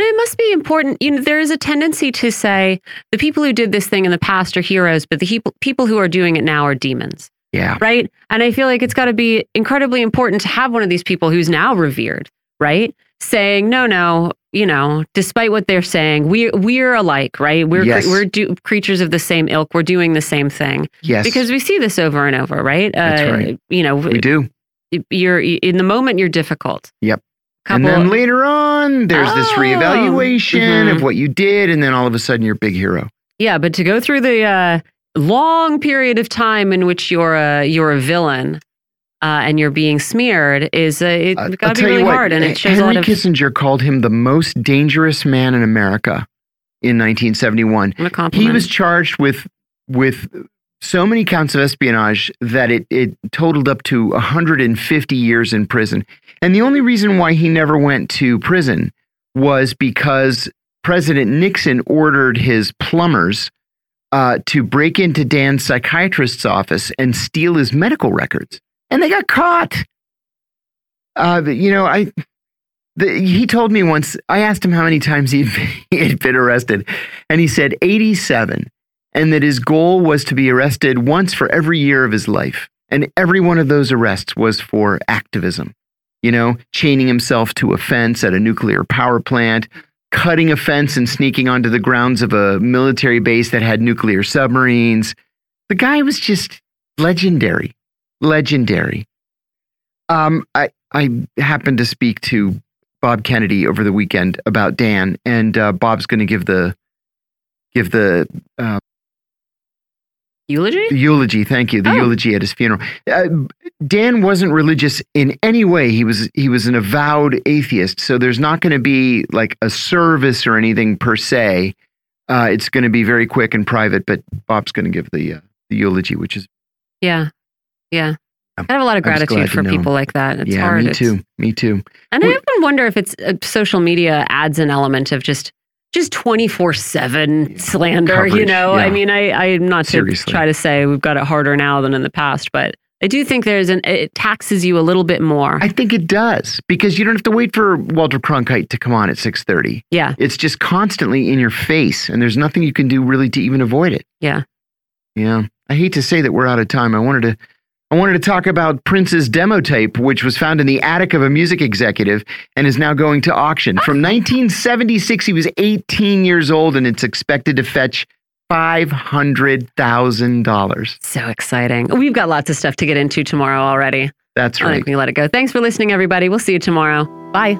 And it must be important. You know, there is a tendency to say the people who did this thing in the past are heroes, but the people people who are doing it now are demons. Yeah. right? And I feel like it's got to be incredibly important to have one of these people who's now revered, right? Saying, no, no, you know, despite what they're saying, we we're alike, right? We're Yes. we're do, creatures of the same ilk. We're doing the same thing Yes. because we see this over and over, right? That's uh, right. You know, we do. you're in the moment. You're difficult. Yep. Couple, and then later on, there's this Oh. reevaluation Mhm. of what you did, and then all of a sudden you're a big hero. yeah, but to go through the uh, long period of time in which you're a you're a villain. Uh, and you're being smeared is uh, it Uh, got to be really what, hard, and it shows Henry a lot of. Kissinger called him the most dangerous man in America in 1971. a compliment. He was charged with with so many counts of espionage that it, it totaled up to 150 years in prison. And the only reason why he never went to prison was because President Nixon ordered his plumbers uh, to break into Dan's psychiatrist's office and steal his medical records. And they got caught. Uh, you know, I. He told me once, I asked him how many times he *laughs* had been arrested, and he said 87 and that his goal was to be arrested once for every year of his life. And every one of those arrests was for activism. You know, chaining himself to a fence at a nuclear power plant, cutting a fence and sneaking onto the grounds of a military base that had nuclear submarines. The guy was just legendary. Legendary. Um, I, I happened to speak to Bob Kennedy over the weekend about Dan, and uh, Bob's going to give the give the uh, eulogy. the eulogy. Thank you. The Oh. eulogy at his funeral. Uh, Dan wasn't religious in any way. He was he was an avowed atheist. So there's not going to be like a service or anything per se. Uh, it's going to be very quick and private. But Bob's going to give the uh, the eulogy, which is Yeah, yeah. I have a lot of I was glad gratitude for know. people like that. It's yeah, hard. me It's- too. Me too. And I often wonder if it's uh, social media adds an element of just just 24/7 slander, you Coverage, know. I mean, I I'm not to Seriously. try to say we've got it harder now than in the past, but I do think there's an it taxes you a little bit more. I think it does because you don't have to wait for Walter Cronkite to come on at six thirty. yeah. It's just constantly in your face, and there's nothing you can do really to even avoid it. Yeah. Yeah. I hate to say that we're out of time. I wanted to I wanted to talk about Prince's demo tape, which was found in the attic of a music executive and is now going to auction. From *laughs* 1976, he was 18 years old, and it's expected to fetch $500,000. So exciting. We've got lots of stuff to get into tomorrow already. That's I right. think we let it go. Thanks for listening, everybody. We'll see you tomorrow. Bye.